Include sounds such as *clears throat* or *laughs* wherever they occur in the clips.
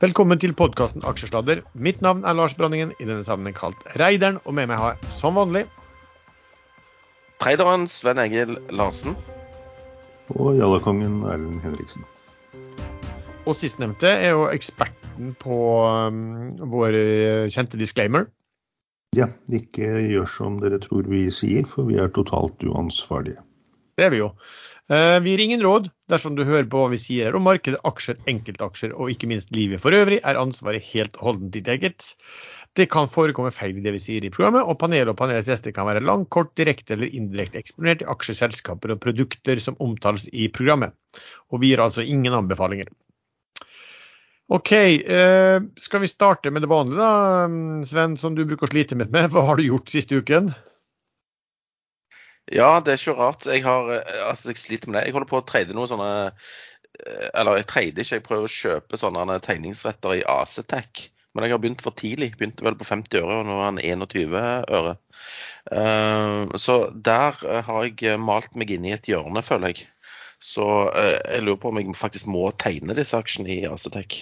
Velkommen til podkasten Aksjesladder. Mitt navn er Lars Branningen, i denne sammenheng kalt Reideren. Og med meg har jeg som vanlig Traderen Sven Egil Larsen. Og jallakongen Erlend Henriksen. Og sistnevnte er jo eksperten på um, vår kjente disclaimer. Ja, ikke gjør som dere tror vi sier, for vi er totalt uansvarlige. Det er vi jo. Uh, vi gir ingen råd dersom du hører på hva vi sier her om markedet, aksjer, enkeltaksjer og ikke minst livet for øvrig, er ansvaret helt og holdent ditt eget. Det kan forekomme feil i det vi sier i programmet, og panelet og panelets gjester kan være lang, kort, direkte eller indirekte eksponert i aksjer, selskaper og produkter som omtales i programmet. Og vi gir altså ingen anbefalinger. OK, eh, skal vi starte med det vanlige da, Sven, som du bruker å slite litt *laughs* med. Hva har du gjort siste uken? Ja, det er ikke rart jeg har, at jeg sliter med det. Jeg holder på å trade noe sånne Eller jeg trader ikke, jeg prøver å kjøpe sånne tegningsretter i Acetec. Men jeg har begynt for tidlig. Begynte vel på 50 øre, og nå er han 21 øre. Så der har jeg malt meg inn i et hjørne, føler jeg. Så jeg lurer på om jeg faktisk må tegne disse aksjene i Acetec.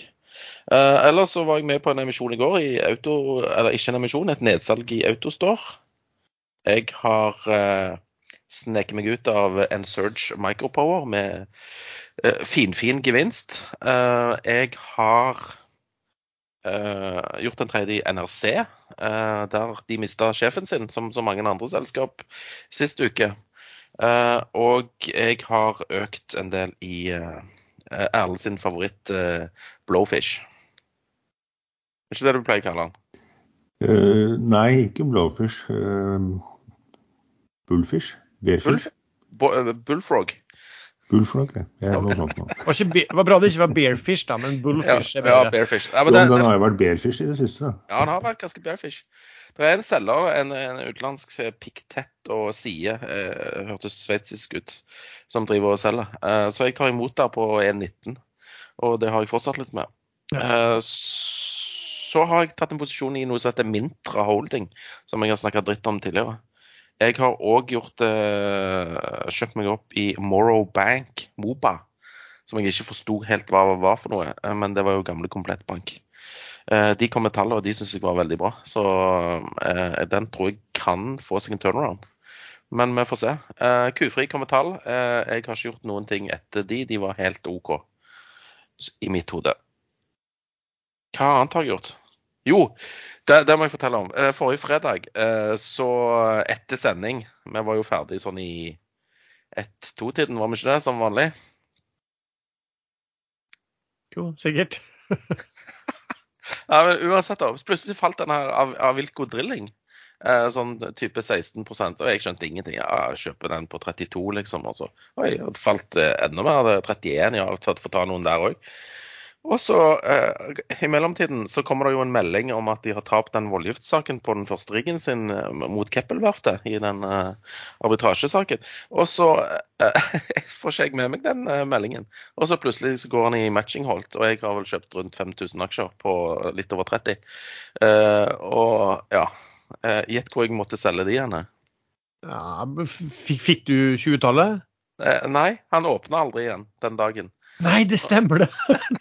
Uh, ellers så var jeg med på en emisjon i går i auto, eller ikke en emisjon, et nedsalg i Autostore. Jeg har uh, meg ut av en Surge Micropower med uh, finfin gevinst. Uh, jeg har gjort en tredje i NRC, der de mista sjefen sin, som så mange andre selskap, sist uke. og jeg har økt en del i Erlend sin favoritt Blowfish. Er ikke det du pleier å kalle? Uh, nei, ikke blowfish. Uh, bullfish? Bearfish? Bull, bullfrog. Bullfrog, ja. ja noe sånt noe. Det var bra det ikke var bearfish, da, men bullfish ja, er bedre. Ja, bearfish. Ja, det, den har jo vært bearfish i det siste, da. Ja, den har vært ganske bearfish. Det er en selger, en, en utenlandsk piktett og side, eh, hørtes sveitsisk ut, som driver og selger. Eh, så jeg tar imot der på 1,19, og det har jeg fortsatt litt med. Ja. Eh, så har jeg tatt en posisjon i noe som heter Mintra Holding, som jeg har snakka dritt om tidligere. Jeg har òg gjort uh, kjøpt meg opp i Morrow Bank, Moba, som jeg ikke forsto helt hva var for noe, men det var jo gamle Komplettbank. Uh, de kom med tallene, og de syns jeg var veldig bra. Så uh, den tror jeg kan få seg en turnaround. Men vi får se. Kufri kom med tall. jeg har ikke gjort noen ting etter de. De var helt OK i mitt hode. Hva annet har jeg gjort? Jo, det, det, må jeg fortelle om. Eh, forrige fredag, eh, så etter sending Vi var jo ferdig sånn i ett-to-tiden, var vi ikke det, som vanlig? Jo, sikkert. *laughs* ja, men uansett, da. Plutselig falt den her av, av Wilco Drilling. Eh, sånn type 16% og jeg skjønte ingenting. Ja, jeg kjøper den på 32, liksom. Og så oi, det falt enda mer. 31, ja, for å ta noen der òg. Og så eh, I mellomtiden så kommer det jo en melding om at de har tapt den voldgiftssaken på den første riggen sin eh, mot Keppelverftet i den eh, arbitrasjesaken. Og så eh, *laughs* får ikke jeg med meg den eh, meldingen. Og så plutselig så går han i matchingholdt, og jeg har vel kjøpt rundt 5000 aksjer på litt over 30. Eh, og ja Gjett hvor jeg måtte selge de igjen. Ja, fikk du 20-tallet? nei, han åpna aldri igjen den dagen. Nei, det stemmer det.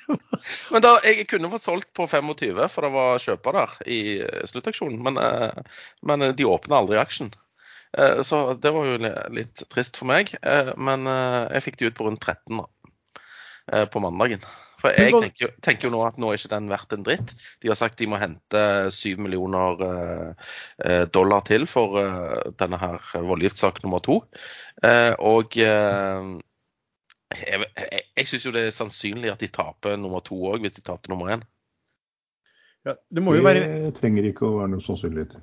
*laughs* men da, Jeg kunne fått solgt på 25, for det var kjøper der i eh, sluttaksjonen. Men, eh, men eh, de åpna aldri aksjen. Så det var jo litt trist for meg. Men jeg fikk de ut på rundt 13 da, på mandagen. For jeg tenker jo, tenker jo, nå at nå er ikke den verdt en dritt. De har sagt de må hente 7 millioner dollar til for denne her voldgiftssak nummer to. Og jeg, jeg, jeg syns jo det er sannsynlig at de taper nummer to òg, hvis de taper nummer én. Ja, det må jo være Det trenger ikke å være noe sannsynlighet.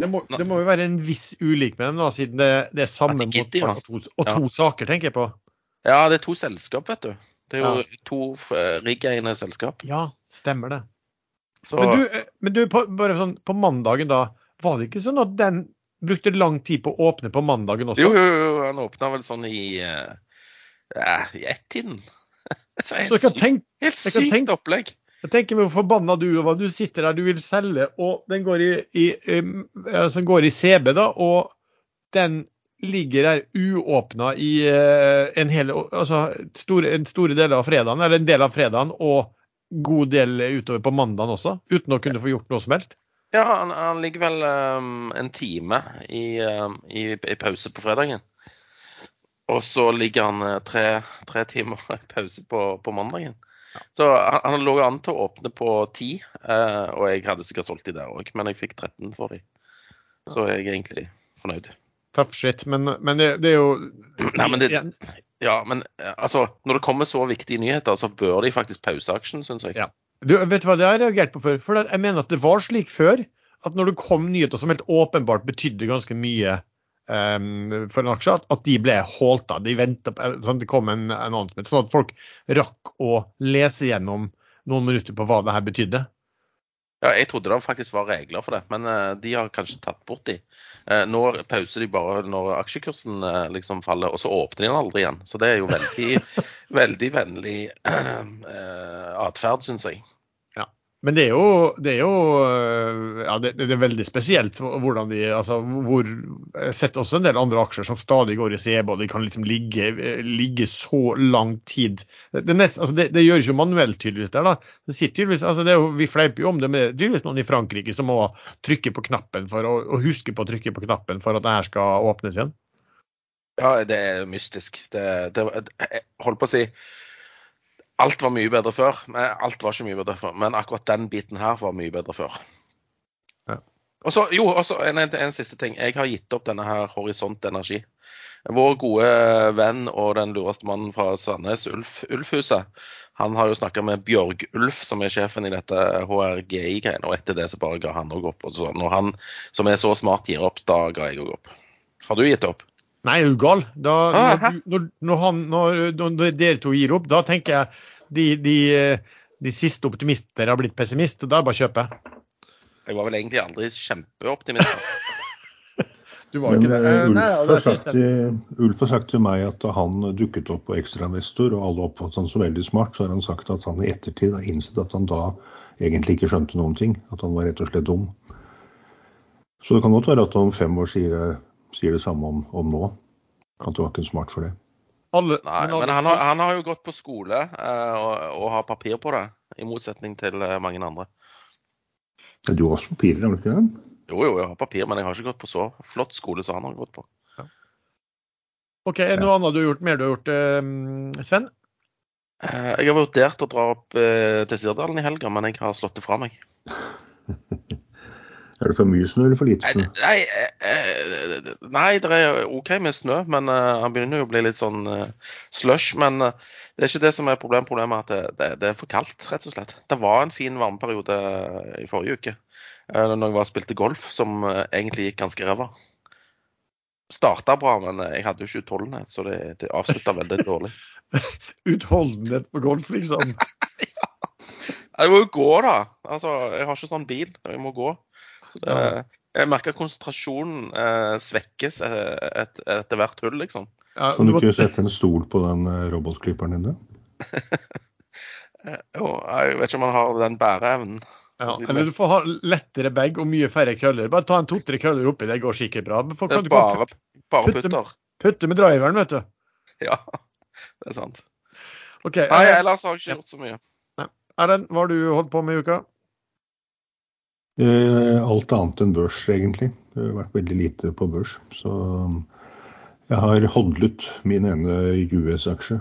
Det må, det må, jo være en viss ulik med dem, da, siden det, det er samme måte og to, og to ja. saker, tenker jeg på. Ja, det er to selskap, vet du. Det er jo ja. to eh, riggeiende selskap. Ja, stemmer det. Så... Men du, eh, men du på, bare sånn, på mandagen da, var det ikke sånn at den brukte lang tid på å åpne på mandagen også? Jo, jo, jo han åpna vel sånn i uh, ja, i ett-tiden. helt, tenke, helt sykt tenke, opplegg. Jeg tenker hvor forbanna du er. Du sitter der, du vil selge, og den går i, i, altså går i CB, da, og den ligger der uåpna i uh, en hel, altså store, en store deler av fredagen, eller en del av fredagen, og god del utover på mandagen også, uten å kunne få gjort noe som helst? Ja, han, han ligger vel um, en time i, um, i, i, pause på fredagen. Og så ligger han uh, tre, tre, timer pause på, på mandagen. Så han, han, lå an til å åpne på ti, eh, og jeg hadde sikkert solgt de der òg, men jeg fikk 13 for de. Så jeg er egentlig fornøyd. Tough shit, men, men det, det, er jo *clears throat* Nei, men det, Ja, men uh, altså, når det kommer så viktige nyheter, så bør de faktisk pause aksjen, syns jeg. Ja. Du, vet du hva det har jeg reagert på før? For jeg mener at det var slik før at når det kom nyheter som helt åpenbart betydde ganske mye um, for en aksje, at, de ble holdt av. De venta på sånn, Det kom en annonsement, sånn at folk rakk å lese gjennom noen minutter på hva det her betydde. Ja, jeg trodde det faktisk var regler for det, men uh, de har kanskje tatt bort de. Uh, nå pauser de bare når aksjekursen uh, liksom faller, og så åpner de den aldri igjen. Så det er jo veldig, *laughs* veldig vennlig atferd, syns jeg. Men det er jo, det er jo øh, ja, det, det, er veldig spesielt hvordan de altså hvor, Jeg har sett også en del andre aksjer som stadig går i CB, og de kan liksom ligge, ligge så lang tid. Det, nest, altså det, gjøres jo manuelt tydeligvis der. da. Altså jo, Vi fleiper jo om det, men det er tydeligvis noen i Frankrike som må trykke på knappen for å, og huske på å trykke på knappen for at det her skal åpnes igjen. Ja, det er mystisk. Det, det, jeg holdt på å si Alt var mye bedre før. Men alt var ikke mye bedre før, men akkurat den biten her var mye bedre før. Ja. Og så, jo, også en, en, en, siste ting. Jeg har gitt opp denne her Horisont Energi. Vår gode venn og den lureste mannen fra Sandnes, Ulf Ulfhuset, han har jo snakka med Bjørg Ulf, som er sjefen i dette HRGI-greiene, og etter det så bare ga han òg opp. Og så, når han som er så smart gir opp, da ga jeg òg opp. Har du gitt opp? Nei, er du gal? Da, når, når, når, han, når, dere to gir opp, da tenker jeg de, de, de siste optimister har blitt pessimister. Da er det bare å kjøpe. Jeg var vel egentlig aldri kjempeoptimist. *laughs* du var Men, ikke det? Eh, Ulf, Nei, har sagt, Ulf, har sagt, til meg at han dukket opp på ekstrainvestor, og alle oppfattet han så veldig smart, så har han sagt at han i ettertid har innsett at han da egentlig ikke skjønte noen ting. At han var rett og slett dum. Så det kan godt være at han om fem år sier, sier det samme om, om nå. At du var ikke smart for det. Alle, Nei, men, men han, har, han, har, jo gått på skole eh, og, og, har papir på det, i motsetning til eh, mange andre. Du har også papirer, har du ikke det? Jo, jo, jeg har papir, men jeg har ikke gått på så flott skole som han har gått på. Ja. OK, er det noe annet du har gjort, mer du har gjort, eh, Sven? jeg har vurdert å dra opp til Sirdalen i helga, men jeg har slått det fra meg. *laughs* Er det for mye snø eller for lite snø? Nei, nei, nei det er OK med snø, men uh, han begynner jo å bli litt sånn uh, slush. Men uh, det er ikke det som er problemet. Problemet er at det, det, det, er for kaldt, rett og slett. Det var en fin varmeperiode i forrige uke når jeg var og spilte golf, som egentlig gikk ganske ræva. Starta bra, men jeg hadde jo ikke utholdenhet, så det, det avslutta veldig *laughs* dårlig. utholdenhet på golf, liksom? *laughs* ja. Jeg må jo gå, da. Altså, jeg har ikke sånn bil. Jeg må gå. Det, jeg merker konsentrasjonen eh, svekkes et, etter hvert hull, liksom. Ja, kan du ikke sette en stol på den eh, robotklipperen din, da? *laughs* jo, jeg vet ikke om han har den bæreevnen. Ja, eller du får ha lettere bag og mye færre køller. Bare ta en to-tre køller oppi, det går sikkert bra. det er bare, bare putter. Putte med driveren, vet du. *laughs* Ja, det er sant. Okay, Nei, eh, ellers har jeg ikke gjort så mye. Erlend, hva har du holdt på med i uka? Eh, alt annet enn børs, egentlig. Det har vært veldig lite på børs. Så jeg har hodlet min ene US-aksje.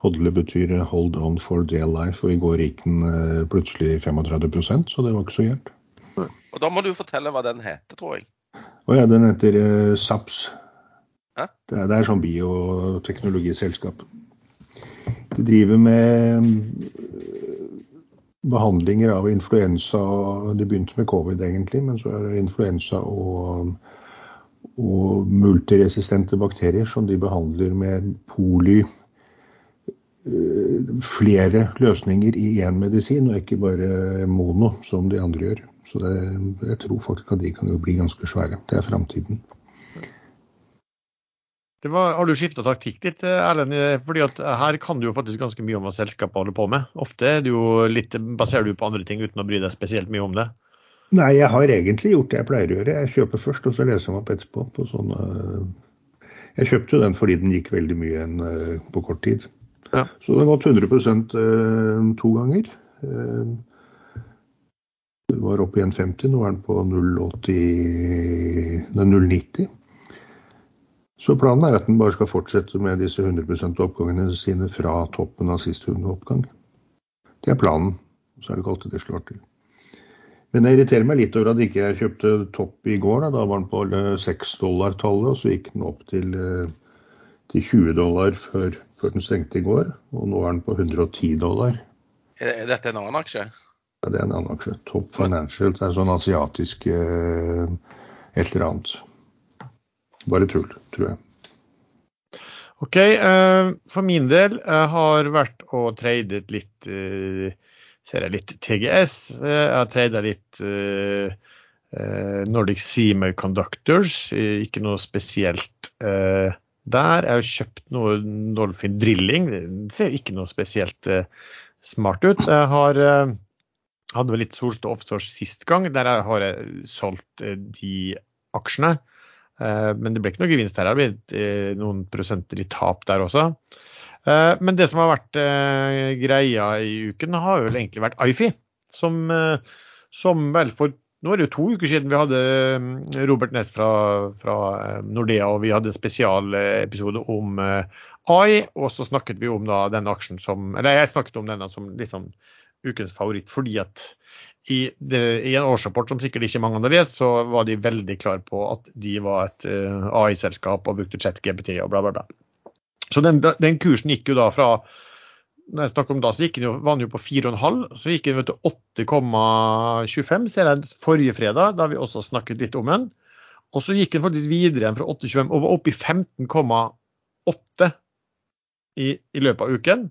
Hodle betyr hold on for dear life, og i går gikk den eh, plutselig 35 så det var ikke så gærent. Og Da må du fortelle hva den heter, tror jeg. Å ja, den heter uh, SAPS. Det er, det er sånn bioteknologiselskap. De driver med behandlinger av influensa. Det begynte med covid, egentlig, men så er det influensa og, og multiresistente bakterier som de behandler med poly eh, flere løsninger i én medisin, og ikke bare mono, som de andre gjør. Så det, jeg tror faktisk at de kan jo bli ganske svære. Det er framtiden. Var, har du skifta taktikk litt, Erlend? Fordi at her kan du jo faktisk ganske mye om hva selskapet holder på med. Ofte er du jo litt, baserer du på andre ting uten å bry deg spesielt mye om det. Nei, jeg har egentlig gjort det jeg pleier å gjøre. Jeg kjøper først, og så leser jeg meg opp etterpå. på sånne... Jeg kjøpte jo den fordi den gikk veldig mye en, eh, på kort tid. Ja. Så den har gått 100 eh, to ganger. Den det var oppe i 1,50, nå er den på 0,80 nei, 0,90. Så planen er at den bare skal fortsette med disse 100% oppgangene sine fra toppen av siste oppgang. Det er planen. Så er det ikke alltid det slår til. Men jeg irriterer meg litt over at ikke jeg kjøpte topp i går. Da, da var den på 6 dollar-tallet, og så gikk den opp til, eh, til 20 dollar før, før, den stengte i går. Og nå er den på 110 dollar. Er dette en annen aksje? Ja, det er en annen aksje. Top Financial. Det er sånn asiatisk eh, et eller annet. Bare tull, tror jeg. OK. Uh, for min del har vært og tradet litt uh, ser jeg litt TGS. Jeg har tradet litt Nordic Semiconductors. Ikke noe spesielt der. Jeg har kjøpt noe Dolphin Drilling. Det ser ikke noe spesielt smart ut. Jeg har hadde vel litt solgt Offshore sist gang. Der har jeg solgt de aksjene. Men det ble ikke noe gevinst her. Det ble noen prosenter i tap der også. Eh, men det som har vært eh, greia i uken, har vel egentlig vært Ifi. Som, eh, som vel for nå er det jo to uker siden vi hadde Robert Nett fra, fra Nordea, og vi hadde spesialepisode om AI. Og så snakket vi om da den aksjen som Eller jeg snakket om denne som litt sånn ukens favoritt, fordi at i, det, i, en årsrapport som sikkert ikke mange hadde lest, så var de veldig klare på at de var et uh, AI-selskap og brukte chat-GPT og bla, bla, bla. Så den, den, kursen gikk jo da fra når jeg snakker om da, så gikk den jo, var den jo på 4,5, så gikk den til 8,25 ser jeg forrige fredag, da vi også snakket litt om den. Og så gikk den faktisk videre igjen fra 8,25 og var oppe i 15,8 i, i, løpet av uken.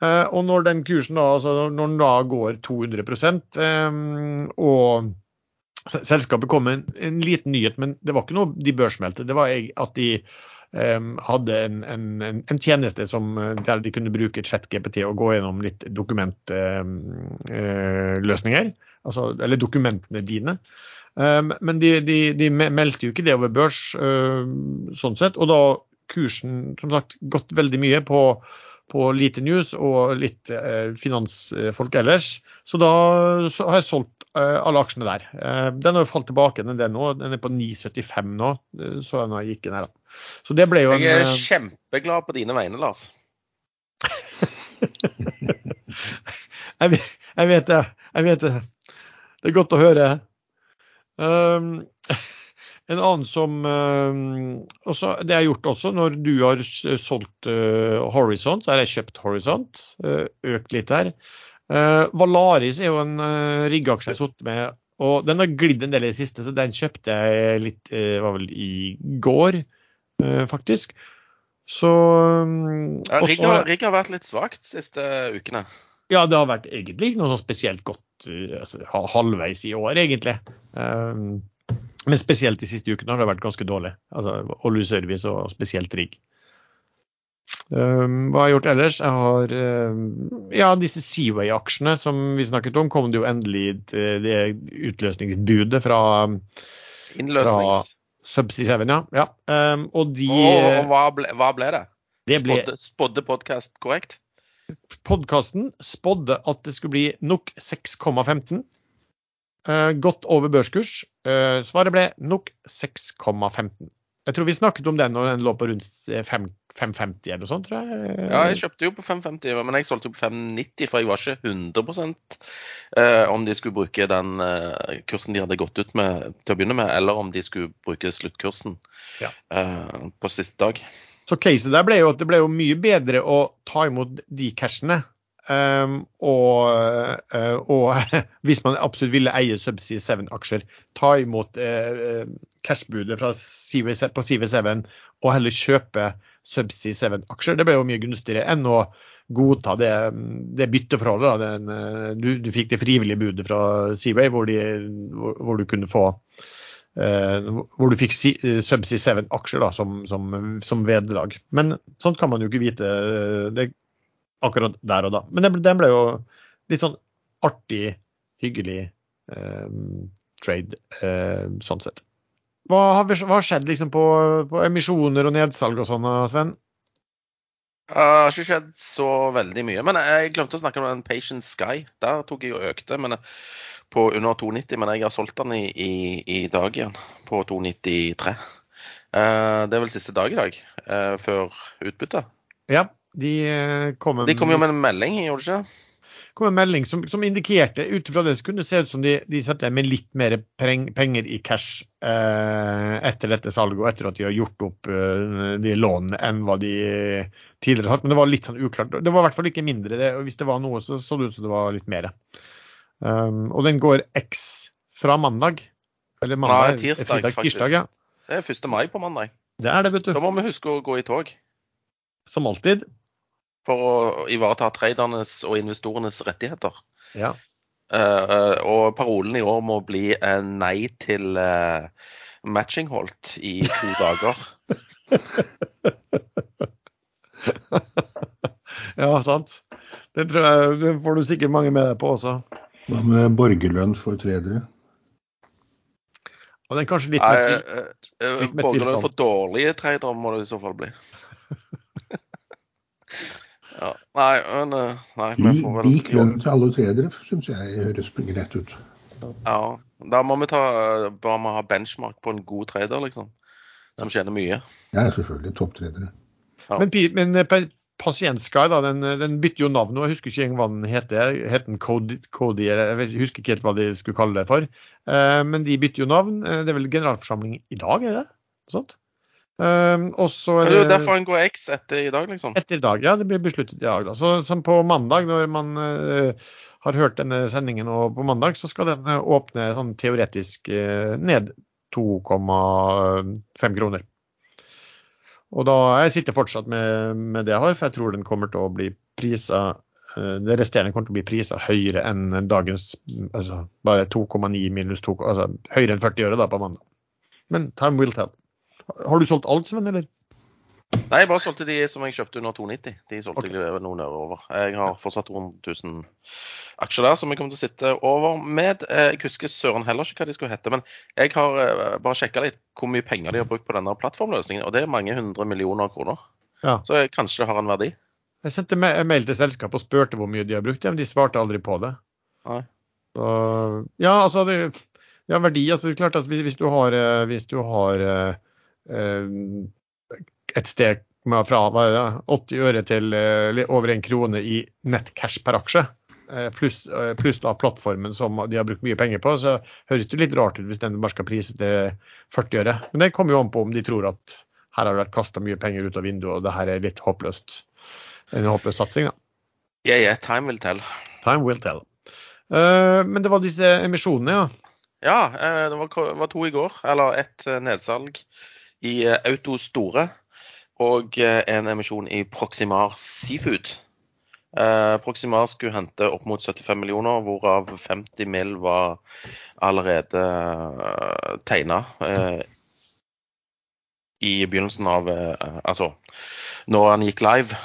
Eh, og når den kursen da, altså når den da går 200 eh, og selskapet kom med en, en, liten nyhet, men det var ikke noe de børsmeldte. Det var at de um, hadde en, en, en, tjeneste som, eh, der de kunne bruke ChatGPT og gå gjennom litt dokumentløsninger. Um, uh, altså, eller dokumentene dine. Um, men de, de, de, meldte jo ikke det over børs sånn sett. Og da kursen som sagt gått veldig mye på, på lite news og litt eh, finansfolk ellers. Så da så har jeg solgt alle aksjene der. Den har jo falt tilbake en del nå. Den er på 9,75 nå, så den gikk inn her. Så det ble jo en Jeg er eh, kjempeglad på dine vegne, Lars. *laughs* jeg, vet, jeg, vet det. Jeg vet det. Det er godt å høre. Um, *laughs* en annen som um, også, Det er gjort også når du har solgt uh, Horizont, Der har jeg kjøpt Horizont. Uh, økt litt her. Valaris er jo en uh, riggaksje jeg har sittet med, og den har glidd en del i det siste, så den kjøpte jeg litt var vel i går. Eh, faktisk. Så ja, Rigg har, Rigg har vært litt svakt de siste ukene. Ja, det har vært egentlig ikke noe sånn spesielt godt eh, altså, halvveis i år, egentlig. Um, men spesielt de siste ukene har det vært ganske dårlig. Altså oljeservice og spesielt rigg. Um, hva har jeg gjort ellers? Jeg har um, ja, disse Seaway-aksjene som vi snakket om, kom det jo endelig det, det utløsningsbudet fra Innløsnings. Subsea 7, ja. ja. Um, og de Og hva ble, hva ble det? det ble, spodde, spodde podkast korrekt? Podkasten spådde at det skulle bli nok 6,15. Uh, godt over børskurs. Uh, svaret ble nok 6,15. Jeg tror vi snakket om den når den lå på rundt 550 eller noe sånt, tror jeg. Ja, jeg kjøpte jo på 550, men jeg solgte jo på 590, for jeg var ikke 100 eh, om de skulle bruke den eh, kursen de hadde gått ut med til å begynne med, eller om de skulle bruke sluttkursen ja. eh, på siste dag. Så caset der ble jo at det ble jo mye bedre å ta imot de cashene Um, og, uh, og, *laughs* hvis man absolutt ville eie Subsea 7-aksjer, ta imot uh, cashbudet på CV7 og heller kjøpe Subsea 7-aksjer. Det ble jo mye gunstigere enn å godta det, det bytteforholdet. Den, uh, du, du, fikk det frivillige budet fra Seaway, hvor, hvor, hvor du kunne få hvor du fikk Subsea 7-aksjer som, som, som, vederlag. Men sånt kan man jo ikke vite. Det akkurat der og da. Men den ble, den ble jo litt sånn artig, hyggelig eh, trade eh, sånn sett. Hva har, hva har skjedd liksom på, på, emisjoner og nedsalg og sånn, Sven? Det har ikke skjedd så veldig mye. Men jeg glemte å snakke om den Patient Sky. Der tok jeg og økte men på under 290, men jeg har solgt den i, i, i dag igjen på 293. Uh, det er vel siste dag i dag, uh, før utbyttet. Ja, de eh, kom, De kom jo med en melding, gjorde de ikke? kom en melding som, som indikerte, ut ifra det, så kunne det se ut som de, de satte med litt mer peng, penger i cash eh, etter dette salget, og etter at de har gjort opp eh, de lånene enn hva de tidligere har hatt. Men det var litt sånn uklart. Det var i hvert fall ikke mindre. Det, og hvis det var noe, så så det ut som det var litt mer. Um, og den går X fra mandag. Eller mandag, Nei, tirsdag, fridag, faktisk. tirsdag, ja. Det er 1. mai på mandag. Det er det, vet Da må vi huske å gå i tog. Som alltid. For å ivareta tradernes og investorenes rettigheter. Ja. Uh, og parolen i år må bli eh, nei til uh, matchingholdt i to *laughs* dager. ja, sant. Det, tror jeg, det får du sikkert mange med deg på også. Hva med borgerlønn for tredere? Og den er kanskje litt mer fri. eh, eh, litt mer Borgerlønn for dårlige tradere må det i så fall bli. *laughs* ja, nei, men eh, Nei, vi får vel Lik lønn til alle tredere syns jeg høres greit ut. Ja, da må vi ta bare må ha benchmark på en god trader, liksom. Som tjener mye. Ja, selvfølgelig. Topptredere. Ja. Men, men eh, Pasientsky da, den, den bytter jo navn nå. Jeg husker ikke engang hva den heter. Het den Cody, Cody eller jeg husker ikke helt hva de skulle kalle det for. Eh, men de bytter jo navn. Eh, det er vel generalforsamling i dag, er det? Sånt? Eh, og så er det er jo derfor en går X etter i dag, liksom. etter i dag. Ja, det blir besluttet i dag. da. Så som på mandag, når man uh, har hørt denne sendingen, og på mandag så skal den eh, åpne sånn teoretisk uh, ned 2,5 kroner. Og da jeg sitter fortsatt med, med det jeg har, for jeg tror den kommer til å bli prisa det resterende kommer til å bli prisa høyere enn dagens altså bare 2,9 minus 2, altså høyere enn 40 øre da på mandag. Men time will tell. Har du solgt alt, Sven, eller? Nei, jeg bare solgte de som jeg kjøpte under 290. De solgte okay. jeg noen øre over. Jeg har fortsatt rundt 1000 aksjer der som jeg kommer til å sitte over med. Eh, Jeg husker søren heller ikke hva de skulle hete, men jeg har eh, bare sjekka litt hvor mye penger de har brukt på denne plattformløsningen, og det er mange hundre millioner kroner. Ja. Så jeg, kanskje det har en verdi. Jeg sendte ma- mail til selskapet og spurte hvor mye de har brukt, men de svarte aldri på det. Nei. Så, ja, altså det, ja, verdi. altså det er klart at Hvis, hvis du har, eh, hvis du har et steg med fra det, 80 øre til eh, over en krone i nettcash per aksje, eh, pluss plus da plattformen som de har brukt mye penger på, så høres det litt rart ut hvis den bare skal prise til 40 øre. Men det kommer jo an på om de tror at her har det vært kasta mye penger ut av vinduet, og det her er litt håpløst. En håpløs satsing, da. Yeah, yeah, time will tell. Time will tell. Uh, men det var disse emisjonene, ja. Ja, eh, det var, var to i går. Eller ett eh, nedsalg i eh, Auto Store. Og eh, en emisjon i Proximar Seafood. Eh, Proximar skulle hente opp mot 75 millioner, hvorav 50 mill. var allerede uh, tegna i begynnelsen av Altså når han gikk live.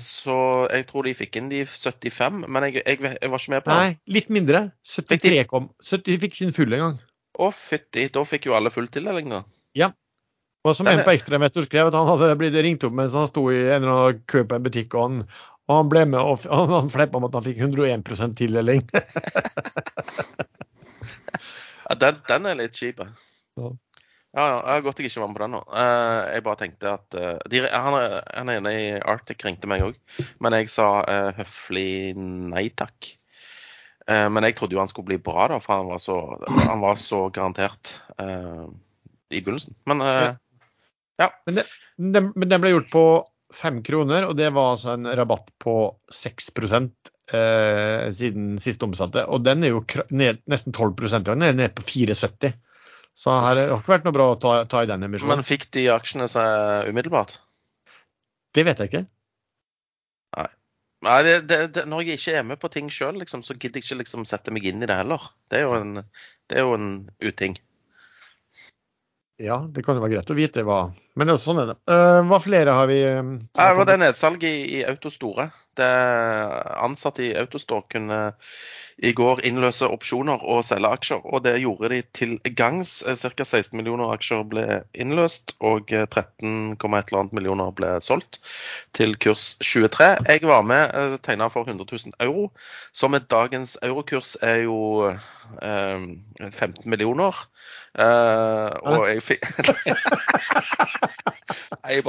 Så jeg tror de fikk inn de 75, men jeg, jeg, jeg var ikke med på det. Nei, litt mindre. 73 kom. 70 fikk sin fulle en gang. Å, fytti. Da fikk jo alle full tildeling, da. Og som en på Ekstremester skrev, at han hadde blitt ringt opp mens han sto i en eller annen kø på en butikk, og han, og han ble med og han, han fleppa om at han fikk 101 tildeling. *laughs* Ja, den, den er litt kjip. Ja. Ja. Har godt jeg ikke var med på den nå. Eh, jeg bare tenkte at eh, de, han, han ene i Arctic ringte meg òg, men jeg sa uh, høflig nei takk. Men jeg trodde jo han skulle bli bra, da, for han var så, han var så garantert uh, i begynnelsen. Men eh, Men, det, den, men den ble gjort på fem kroner, og det var altså en rabatt på 6 eh, siden sist omsatte. Og den er jo ned, nesten 12 i dag. Den er nede på 74. Så her har ikke vært noe bra å ta, ta i den emisjonen. Men fikk de aksjene seg umiddelbart? Det vet jeg ikke. Nei, det, det, det, Når jeg ikke er med på ting sjøl, liksom, så gidder jeg ikke liksom sette meg inn i det heller. Det er jo en, det er jo en uting. Ja, det kan jo være greit å vite hva Men det er sånn er det. Eh, hva flere har vi Uh, det var det nedsalget i, i Auto Store. Det ansatte i Autostore kunne i går innløse opsjoner og selge aksjer. Og det gjorde de til gangs. Ca. 16 millioner aksjer ble innløst, og 13,1 millioner ble solgt til kurs 23. Jeg var med, tegna for 100 000 euro, som med dagens eurokurs er jo eh, 15 millioner. Eh, og jeg fikk *laughs*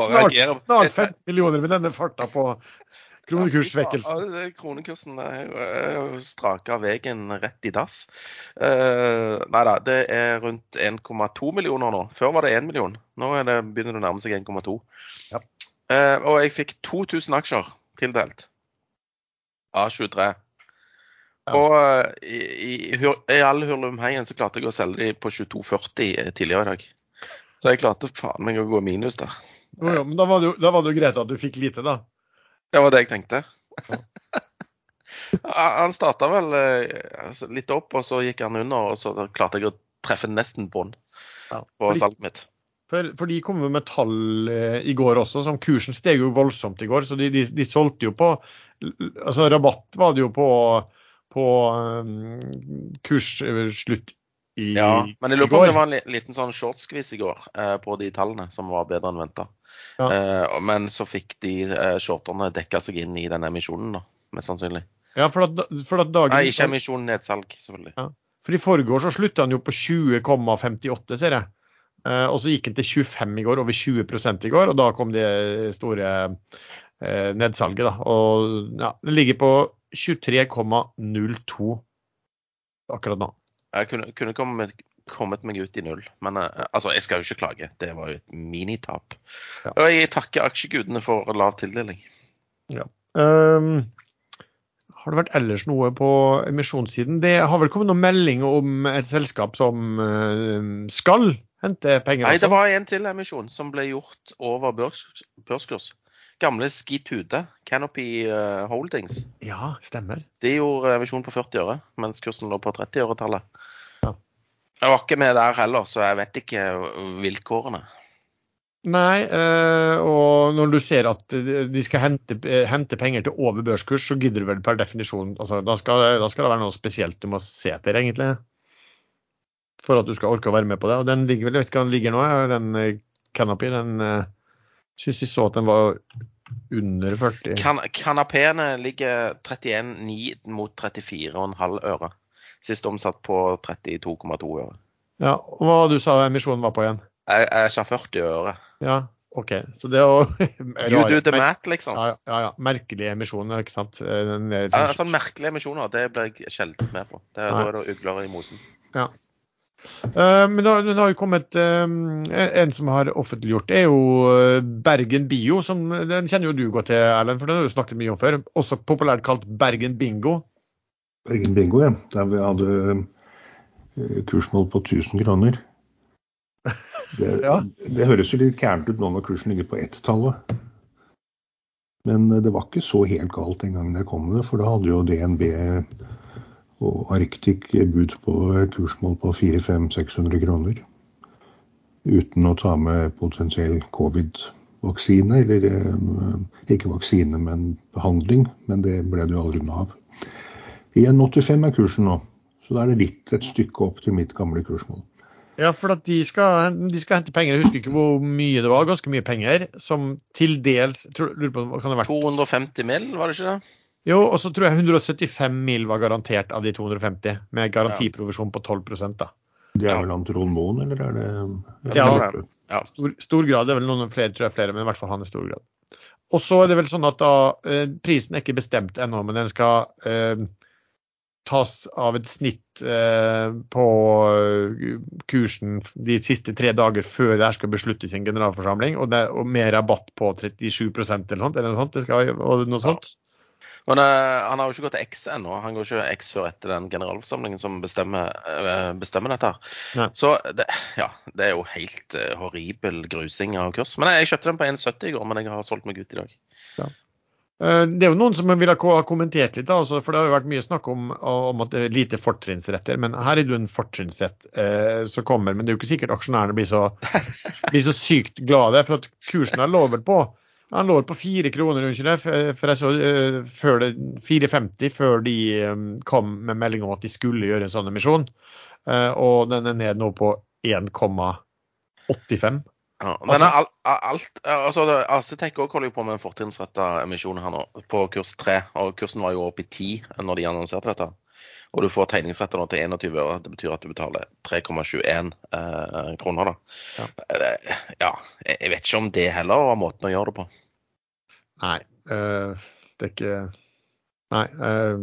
snart, snart 15 millioner med denne farta på kronekursvekkelse. Ja, kronekursen er jo straka veien rett i dass. Uh, nei da, det er rundt 1,2 millioner nå. Før var det 1 million. Nå det, begynner det å nærme seg 1,2. Ja. Uh, og jeg fikk 2000 aksjer tildelt av 23. Ja. Og uh, i, i, i all hurlumheien så klarte jeg å selge de på 22,40 tidligere i dag. Så jeg klarte faen meg å gå minus der. Jo, jo, men da var det jo greit at du fikk lite, da. Det var det jeg tenkte. *laughs* han starta vel eh, altså, litt opp, og så gikk han under, og så klarte jeg å treffe nesten bånn ja, på salget mitt. For, for, de kom jo med tall eh, i går også, som kursen steg jo voldsomt i går. Så de, de, de solgte jo på Altså rabatt var det jo på, på um, kursslutt i, ja, men jeg lurer på om det var en liten sånn shortskvis i går eh, på de tallene, som var bedre enn venta. Ja. Eh, men så fikk de eh, shorterne dekka seg inn i denne emisjonen, da, mest sannsynlig. Ja, for at, for at dagen... Nei, ikke emisjon, nedsalg, selvfølgelig. Ja. For i forgår så slutta han jo på 20,58, ser jeg. Eh, og så gikk han til 25 i går, over 20 i går, og da kom det store eh, nedsalget, da. Og ja, det ligger på 23,02 akkurat nå. Jeg kunne, kunne kommet, kommet, meg ut i null. Men uh, altså, jeg skal jo ikke klage. Det var jo et minitap. Ja. Og jeg takker aksjegudene for lav tildeling. Ja. Um, har det vært ellers noe på emisjonssiden? Det har vel kommet noen melding om et selskap som uh, skal hente penger? Nei, det var en til emisjon som ble gjort over børs, børskurs gamle Skitude, Canopy uh, Holdings. Ja, stemmer. De gjorde emisjon på 40 øre, mens kursen lå på 30-øretallet. Jeg var ikke med der heller, så jeg vet ikke vilkårene. Nei, øh, og når du ser at de skal hente, hente, penger til over børskurs, så gidder du vel per definisjon altså, da, skal, da, skal, det være noe spesielt du må se etter, egentlig. For at du skal orke å være med på det. Og den ligger vel, jeg vet ikke hva den ligger nå, den Canopy. Den Syns vi så at den var under 40. Kan, ligger 31,9 mot 34,5 øre. Sist omsatt på 32,2 øre. Ja, og Hva du sa emisjonen var på igjen? Jeg, jeg sa 40 øre. Ja, OK. Så det å *laughs* You do the math, liksom. Ja, ja, ja. Merkelige emisjoner, ikke sant. Den, ja, sånn merkelige emisjoner, det blir jeg sjelden med på. Det, da er det ugler i mosen. Ja. Uh, men det har jo kommet uh, En som har offentliggjort, det er jo eh, Bergen Bio. Som, den kjenner jo du godt til, Erlend, for den har du snakket mye om før. Også populært kalt Bergen Bingo. Bergen Bingo, ja. Der vi hadde kursmål på 1000 kroner. Det, *laughs* ja. det høres jo litt gærent ut nå når kursen ligger på ett-tallet. Men det var ikke så helt galt den gangen jeg kom med det, for da hadde jo DNB og Arctic bud på kursmål på 400-600 kroner. Uten å ta med potensiell covid-vaksine, eller eh, ikke vaksine, men behandling. Men det ble det jo aldri noe av. 1,85 er kursen nå, så da er det litt et stykke opp til mitt gamle kursmål. Ja, for at de skal, de skal, hente penger. Jeg husker ikke hvor mye det var. Ganske mye penger. Som til dels tror, lurer på, kan det ha vært 250 mill., var det ikke det? Jo, og så tror jeg 175 mil var garantert av de 250, med garantiprovisjon på 12 da. Det er vel Antrol Moen, eller er det Ja, ja. Stor, stor, grad. Det er vel noen flere, tror jeg flere, men i hvert fall han i stor grad. Og så er det vel sånn at da eh, Prisen er ikke bestemt ennå, men den skal eh, tas av et snitt eh, på eh, kursen de siste tre dager før det her skal besluttes i en generalforsamling, og, det, og med rabatt på 37% eller noe sånt. Eller noe sånt, skal, noe sånt. Ja. Men uh, han har jo ikke gått til X ennå. Han går ikke X før etter den generalforsamlingen som bestemmer, bestemmer dette. Ja. Så det, ja, det er jo helt uh, horribel grusing av kurs. Men jeg, jeg kjøpte den på 1,70 i går, men jeg har solgt meg ut i dag. Ja. Det er jo noen som vil ha kommentert litt, da, for det har jo vært mye snakk om, om at det er lite fortrinnsretter. Men her er det jo en fortrinnsrett eh, som kommer. Men det er jo ikke sikkert aksjonærene blir så, *laughs* blir så sykt glade. For at kursen er lovet på Han lå på fire kroner, unnskyld, for jeg så eh, før det 4,50 før de eh, kom med melding om at de skulle gjøre en sånn emisjon. Eh, og den er ned nå på 1,85. Ja, men alt, alt altså, Acetec også holder jo på med en fortrinnsretta emisjon her nå, på kurs 3. Og kursen var jo oppe i 10 når de annonserte dette. Og du får tegningsretta nå til 21 øre. Det betyr at du betaler 3,21 eh, kroner, da. Ja. Eh, ja, jeg vet ikke om det heller var måten å gjøre det på. Nei, Øh, det er ikke Nei. eh,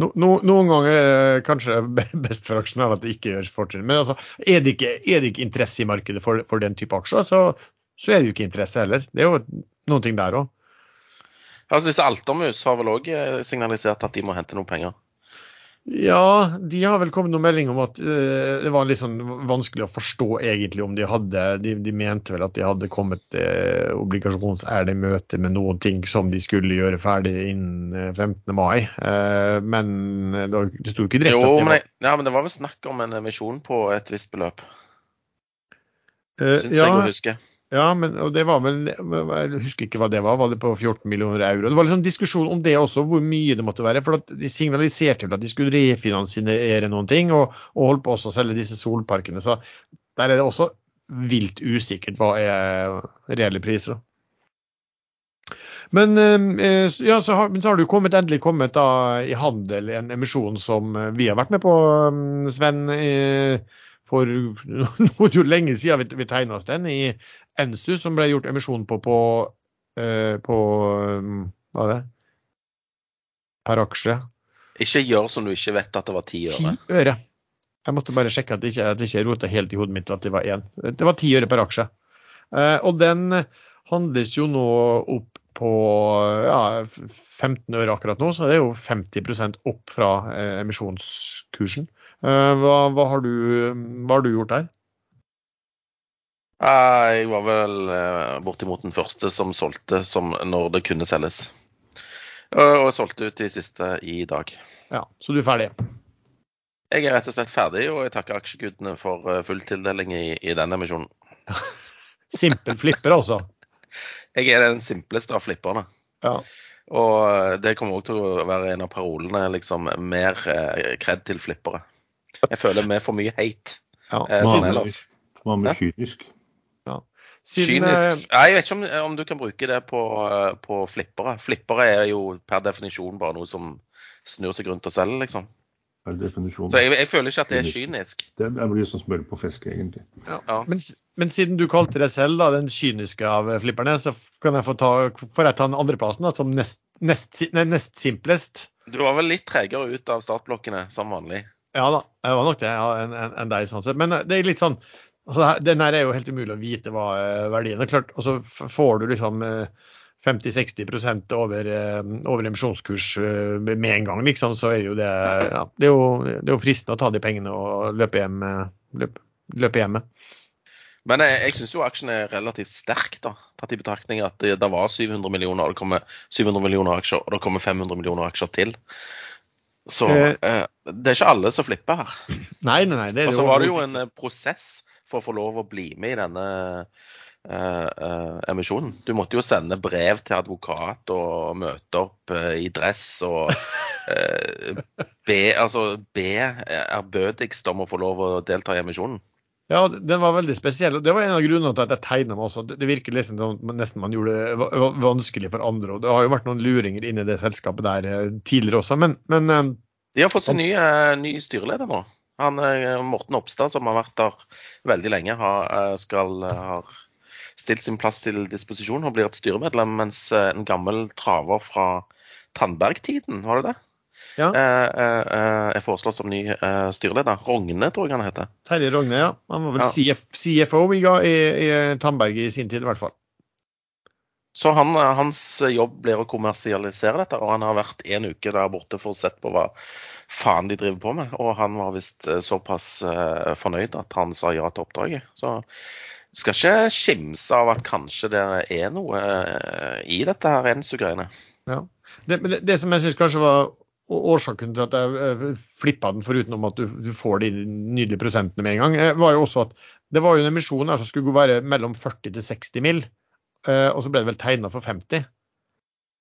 no, no, noen ganger er kanskje *laughs* best for aksjonærer at det ikke gjøres fortrinn. Men altså, er det ikke, er det ikke interesse i markedet for, for den type aksjer, så, så er det jo ikke interesse heller. Det er jo noen ting der òg. Altså, disse Altermus har vel òg signalisert at de må hente noen penger. Ja, de har vel kommet noen melding om at uh, det var litt sånn vanskelig å forstå egentlig om de hadde De, de mente vel at de hadde kommet uh, obligasjonsærlig møte med noen ting som de skulle gjøre ferdig innen eh, 15. mai. Uh, men eh, det, var- det sto ikke direkte Jo, at de var ja, men det var vel snakk om en emisjon på et visst beløp, Uh, syns jeg å huske. Ja, men og det var vel Jeg husker ikke hva det var. Var det på 14 millioner euro? Det var sånn diskusjon om det også, hvor mye det måtte være. For de signaliserte vel at de skulle refinansiere noen ting, og, og holdt på også å selge disse solparkene. Så der er det også vilt usikkert hva er reelle priser. Men, eh, ja, så har, men så har du kommet, endelig kommet da, i handel en emisjon som eh, vi har vært med på, Sven. Sven. nå For *laughs* noe jo lenge siden vi, vi tegna oss den, i Ensu, som ble gjort emisjon på på, eh, på eh, Hva er det? Per aksje. Ikke gjør som du ikke vet at det var ti øre. Ti øre. Jeg måtte bare sjekke at det ikke, at det ikke rota helt i hodet mitt at det var én. Det var ti øre per aksje. Eh, og den handles jo nå opp på ja, 15 øre akkurat nå, så det er jo 50 opp fra eh, emisjonskursen. Eh, hva, hva, har du, hva har du gjort der? Jeg var vel eh, bortimot den første som solgte som når det kunne selges. Eh, Og jeg solgte ut de siste i dag. Ja, Så du er ferdig? Jeg er rett og slett ferdig, og jeg takker aksjegudene for eh, full tildeling i, i denne emisjonen. *laughs* Simpel flipper, altså. Jeg er den simpleste av flipperne. Ja. Og det kommer òg til å være en av parolene. liksom Mer kred til flippere. Jeg føler vi får mye hate ja. eh, sånn ellers. Med Ja. kynisk? Siden, eh, Kynisk Nei, Jeg vet ikke om, om du kan bruke det på, eh, på flippere. Flippere er jo per definisjon bare noe som snur seg rundt og selger, liksom. Per definisjon. Så jeg, jeg føler ikke at det er Kynisk. kynisk. Det er- blir som smør på fisk, egentlig. Ja. Ja. Men, men siden du kalte deg selv da, den kyniske av eh, flipperne, så kan jeg få ta, får jeg ta den andreplassen da, som nest, nest, nei, nest simplest. Du var vel litt tregere ut av startblokkene, som vanlig. Ja da, jeg var nok det ja, enn en, en deg. sånn sett. Men eh, det er litt sånn altså, Den her er jo helt umulig å vite hva eh, verdien er. klart, Og så får du liksom eh, 50-60 over, eh, over emisjonskurs eh, med en gang, liksom, så er jo det ja, det, er jo, det er jo fristende å ta de pengene og løpe hjem, eh, løpe, løpe hjem med. Men jeg, jeg syns jo aksjen er relativt sterk, da, tatt i betraktning at det, det var 700 millioner, og det kommer 700 millioner aksjer, og det kommer 500 millioner aksjer til. Så Eh. eh, det er ikke alle som flipper her. Nei, nei, nei. Og så var det jo en eh, prosess for å få lov å bli med i denne uh, uh, emisjonen. Du måtte jo sende brev til advokat og møte opp uh, i dress og be, altså, be ærbødigst om å få lov å delta i emisjonen. Ja, den var veldig spesiell. og Det var en av grunnene til at jeg tegna meg også. Det virker liksom som man- nesten man gjorde det va- va- vanskelig for andre. og Det har jo vært noen luringer inni det selskapet der tidligere også. Men, men De har fått sin nye, eh, ny styreleder nå. Han, eh, Morten Oppstad, som har vært der veldig lenge, har, eh, skal, eh, har stilt sin plass til disposisjon og blir et styremedlem, mens en gammel traver fra Tandberg-tiden, var det det? Ja. Er foreslått som ny styreleder. Rogne, tror jeg han heter. Terje Rogne, ja. Han var vel Ja. CF, CFO i, i Tandberg i sin tid, i hvert fall. Så han, eh, hans jobb blir å kommersialisere dette, og han har vært en uke der borte for å sett på hva faen de driver på med. Og han var visst eh, såpass eh, fornøyd at han sa ja til oppdraget. Så skal ikke skimse av at kanskje det er noe i dette her Ensu-greiene. Ja. Det, det, det som jeg syns kanskje var årsaken til at jeg flippa den, foruten om at du, du får de nydelige prosentene med en gang, var jo også at det var jo en emisjon her som skulle være mellom 40 til 60 mill. Eh, og så ble det vel tegna for 50.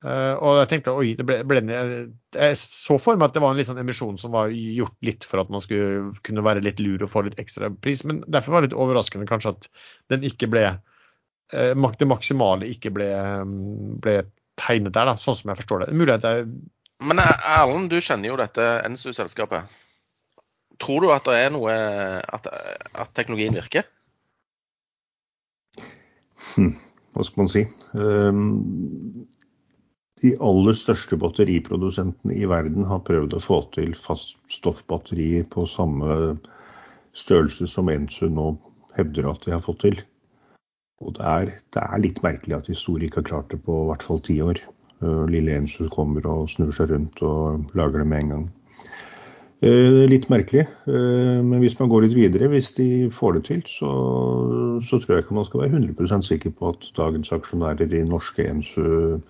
Eh, og jeg tenkte oi, det ble, ble jeg så for meg at det var en litt sånn emisjon som var gjort litt for at man skulle kunne være litt lur og få litt ekstra pris, men derfor var det litt overraskende kanskje at den ikke ble eh, det maksimale ikke ble, mm, ble tegnet der, da, sånn som jeg forstår det. Mulig at jeg Men Erlend, du kjenner jo dette NSU-selskapet. Tror du at det er noe At, at teknologien virker? Hm, hva skal man si? Ehm, de aller største batteriprodusentene i verden har prøvd å få til faststoffbatterier på samme størrelse som Ensu nå hevder at de har fått til. Og det er, det er litt merkelig at de store ikke har klart det på i hvert fall ti år. Eh, Lille Ensu kommer og snur seg rundt og lager det med en gang. Eh, Litt merkelig, eh, men hvis man går litt videre, hvis de får det til, så, så tror jeg ikke man skal være 100% sikker på at dagens aksjonærer i norske Ensu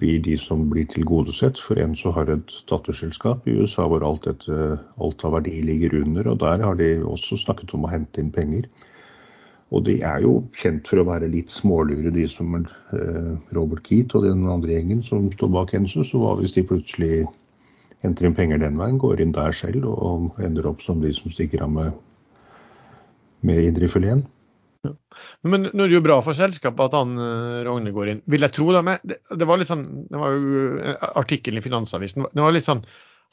blir de som blir tilgodesett. For Ensu har et datterselskap i USA hvor alt, dette, alt av verdi ligger under, og der har de også snakket om å hente inn penger. Og de er jo kjent for å være litt smålure, de som eh, Robert Keat og den andre gjengen som står bak Ensu. Så hva hvis de plutselig henter inn penger den veien, går inn der selv og ender opp som de som stikker av med, med indrefileten? Men nå er det jo bra for selskapet at han eh, Rogne går inn, vil jeg tro. da, det, det var litt sånn, det var jo eh, Artikkelen i Finansavisen det var litt sånn,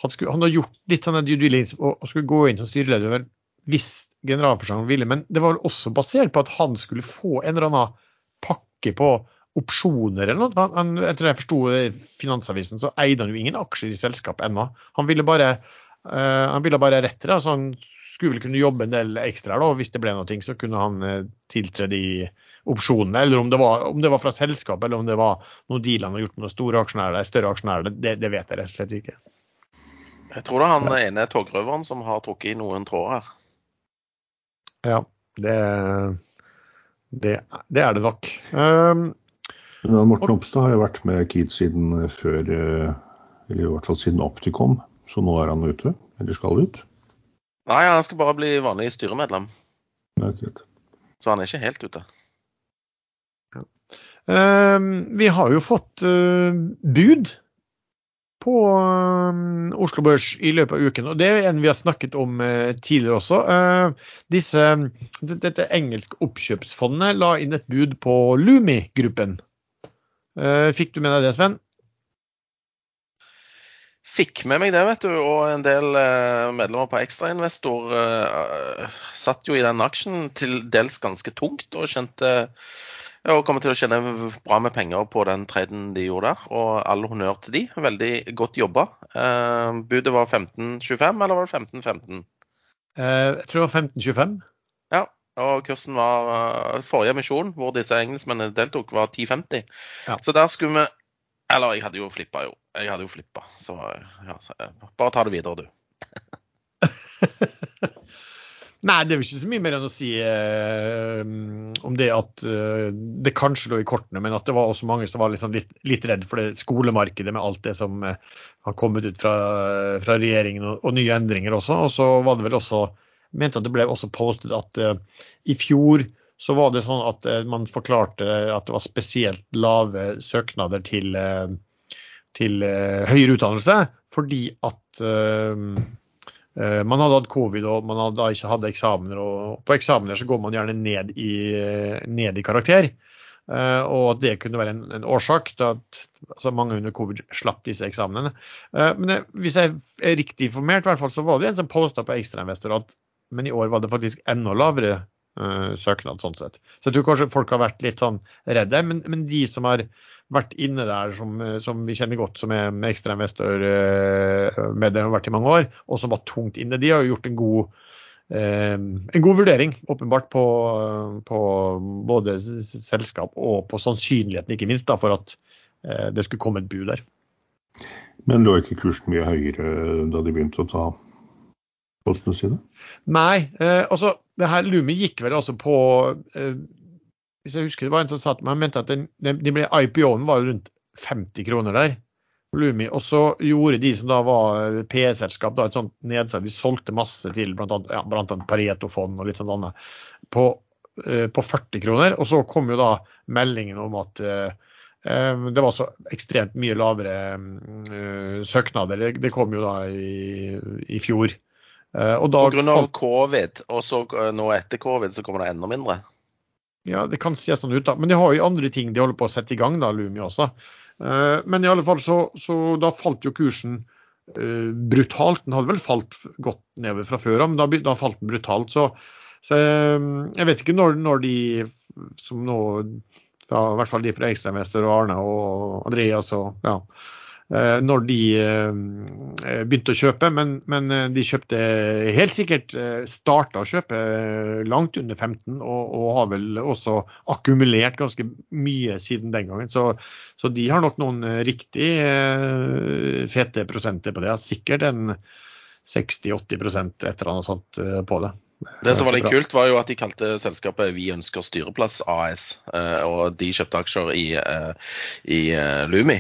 Han, skulle, han har gjort litt sånn due diligence og, og skulle gå inn som styreleder hvis generalforsamlingen ville. Men det var vel også basert på at han skulle få en eller annen pakke på opsjoner eller noe. Han, etter det jeg forsto Finansavisen, så eide han jo ingen aksjer i selskapet ennå. Han ville bare uh, han ville bare rett til det. så han skulle vel kunne jobbe en del ekstra da, og hvis det ble noe, så kunne han eh, tiltre de opsjonene. Eller om det, var, om det var fra selskapet, eller om det var noen deal han har gjort med noen store aksjonærer, større aksjonærer, det, det vet jeg rett og slett ikke. Jeg tror det er han ene togrøveren som har trukket i noen tråder her. Ja, det, det, det er det nok. Um, Morten Opstad har jo vært med Keat siden eh, før, eh, eller i hvert fall siden Opticom, så nå er han ute, eller skal ut. Nei, han skal bare bli vanlig styremedlem, Ja, så han er ikke helt ute. um, vi har jo fått uh, bud på uh, Oslo Børs i løpet av uken, og det er en vi har snakket om uh, tidligere også. Uh, disse, dette engelske oppkjøpsfondet la inn et bud på Lumi-gruppen. Uh, fikk du med deg det, Sven? Fikk med meg det, vet du. Og en del eh, medlemmer på Ekstrainvestor eh, satt jo i den aksjen til dels ganske tungt og kjente ja, og kommer til å tjene bra med penger på den traden de gjorde der. Og all honnør til de. Veldig godt jobba. Eh, budet var 15.25, eller var det 15.15? Uh, jeg tror det var 1525. Og kursen var eh, Forrige emisjon, hvor disse engelskmennene deltok, var 10.50. Ja. Så der skulle vi Eller jeg hadde jo flippa, jo. Jeg hadde jo flippa. Så, ja, så eh, bare ta det videre, du. *laughs* Nei, det er jo ikke så mye mer enn å si eh, om det at eh, det kanskje lå i kortene, men at det var også mange som var sånn litt, litt redd for det skolemarkedet med alt det som eh, har kommet ut fra, fra regjeringen og, og nye endringer også. Og så var det vel også mente at det ble også postet at uh, i fjor så var det sånn at uh, man forklarte at det var spesielt lave søknader til, eh, til høyere utdannelse fordi at Man hadde hatt covid og man hadde ikke hatt eksamener. og På eksamener så går man gjerne ned i, ned i karakter. Og at det kunne være en, en årsak til at altså mange under covid slapp disse eksamenene. Men hvis jeg er riktig informert, hvert fall, så var det en som posta på Ekstrainvestor at men i år var det faktisk enda lavere uh, søknad. sånn sett. Så jeg tror kanskje folk har vært litt sånn redde. Men, men de som har vært inne der, som, som vi kjenner godt, som er med ekstrainvestor eh, det har vært i mange år, og som var tungt inne, de har jo gjort en god, eh, en god vurdering, åpenbart, på, på både selskap og på sannsynligheten, ikke minst, da, for at eh, det skulle komme et bud der. Men lå ikke kursen mye høyere da de begynte å ta postene sine? Nei, eh, altså det her Lumi gikk vel altså på eh, Hvis jeg husker det var en som sa til meg, han mente at den, den, de IPO-en var rundt 50 kroner der. Lumi, Og så gjorde de som da var PE-selskap da et sånt nedsalg. De solgte masse til bl.a. Ja, blant annet Pareto-fond og litt sånt annet på eh, på 40 kroner. Og så kom jo da meldingen om at eh, eh, det var så ekstremt mye lavere eh, søknader. Det kom jo da i, i fjor. Eh, og da På grunn av covid, og så eh, nå etter covid så kommer det enda mindre. Ja, det kan se sånn ut, da. Men de har jo andre ting de holder på å sette i gang, da, Lumi også. Eh, Men i alle fall så, så da falt jo kursen brutalt. Den hadde vel falt godt nedover fra før av, men da, da falt den brutalt. Så, så jeg vet ikke når, når de som nå fra, I hvert fall de fra Ekstremester og Arne og Andreas og ja, når de eh, begynte å kjøpe, men, men eh, de kjøpte helt sikkert eh, starta å kjøpe eh, langt under 15, og, og har vel også akkumulert ganske mye siden den gangen. Så, så de har nok noen eh, riktig eh, fete prosenter på det. Sikkert en 60-80 et eller annet sånt eh, på det. Det som var litt kult, var jo at de kalte selskapet Vi ønsker styreplass AS. eh, Og de kjøpte aksjer i, eh, i eh, Lumi.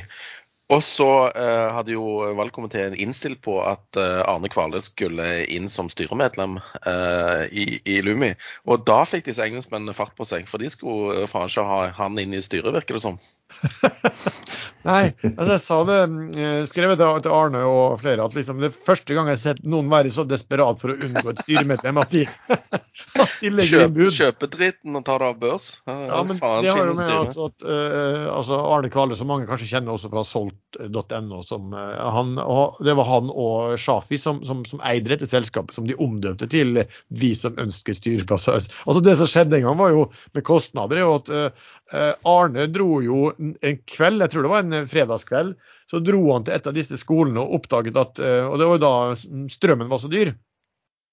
Og så eh, hadde jo valgkomiteen innstilt på at eh, Arne Kvale skulle inn som styremedlem eh, i, i Lumi. Og da fikk disse engelskmennene fart på seg, for de skulle eh, faen ikke ha han inn i styret, virker det som. *laughs* Nei, altså jeg sa det, eh, skrevet til Arne og flere, at liksom det første gang jeg har sett noen være så desperat for å unngå et styremedlem at de, *laughs* at de legger Kjøp, bud. kjøpe dritten og ta det av børs. Ja, men faen det har jo med at, at uh, altså Arne Kvale, som mange kanskje kjenner også fra solgt.no, som eh, han, og det var han og Shafi som, som, som eide dette selskapet, som de omdøpte til Vi som ønsker styreplass. Altså Det som skjedde en gang, var jo med kostnader, er jo at eh, Arne dro jo en kveld, jeg tror det var en fredagskveld, så dro han til et av disse skolene og oppdaget at eh, Og det var jo da strømmen var så dyr.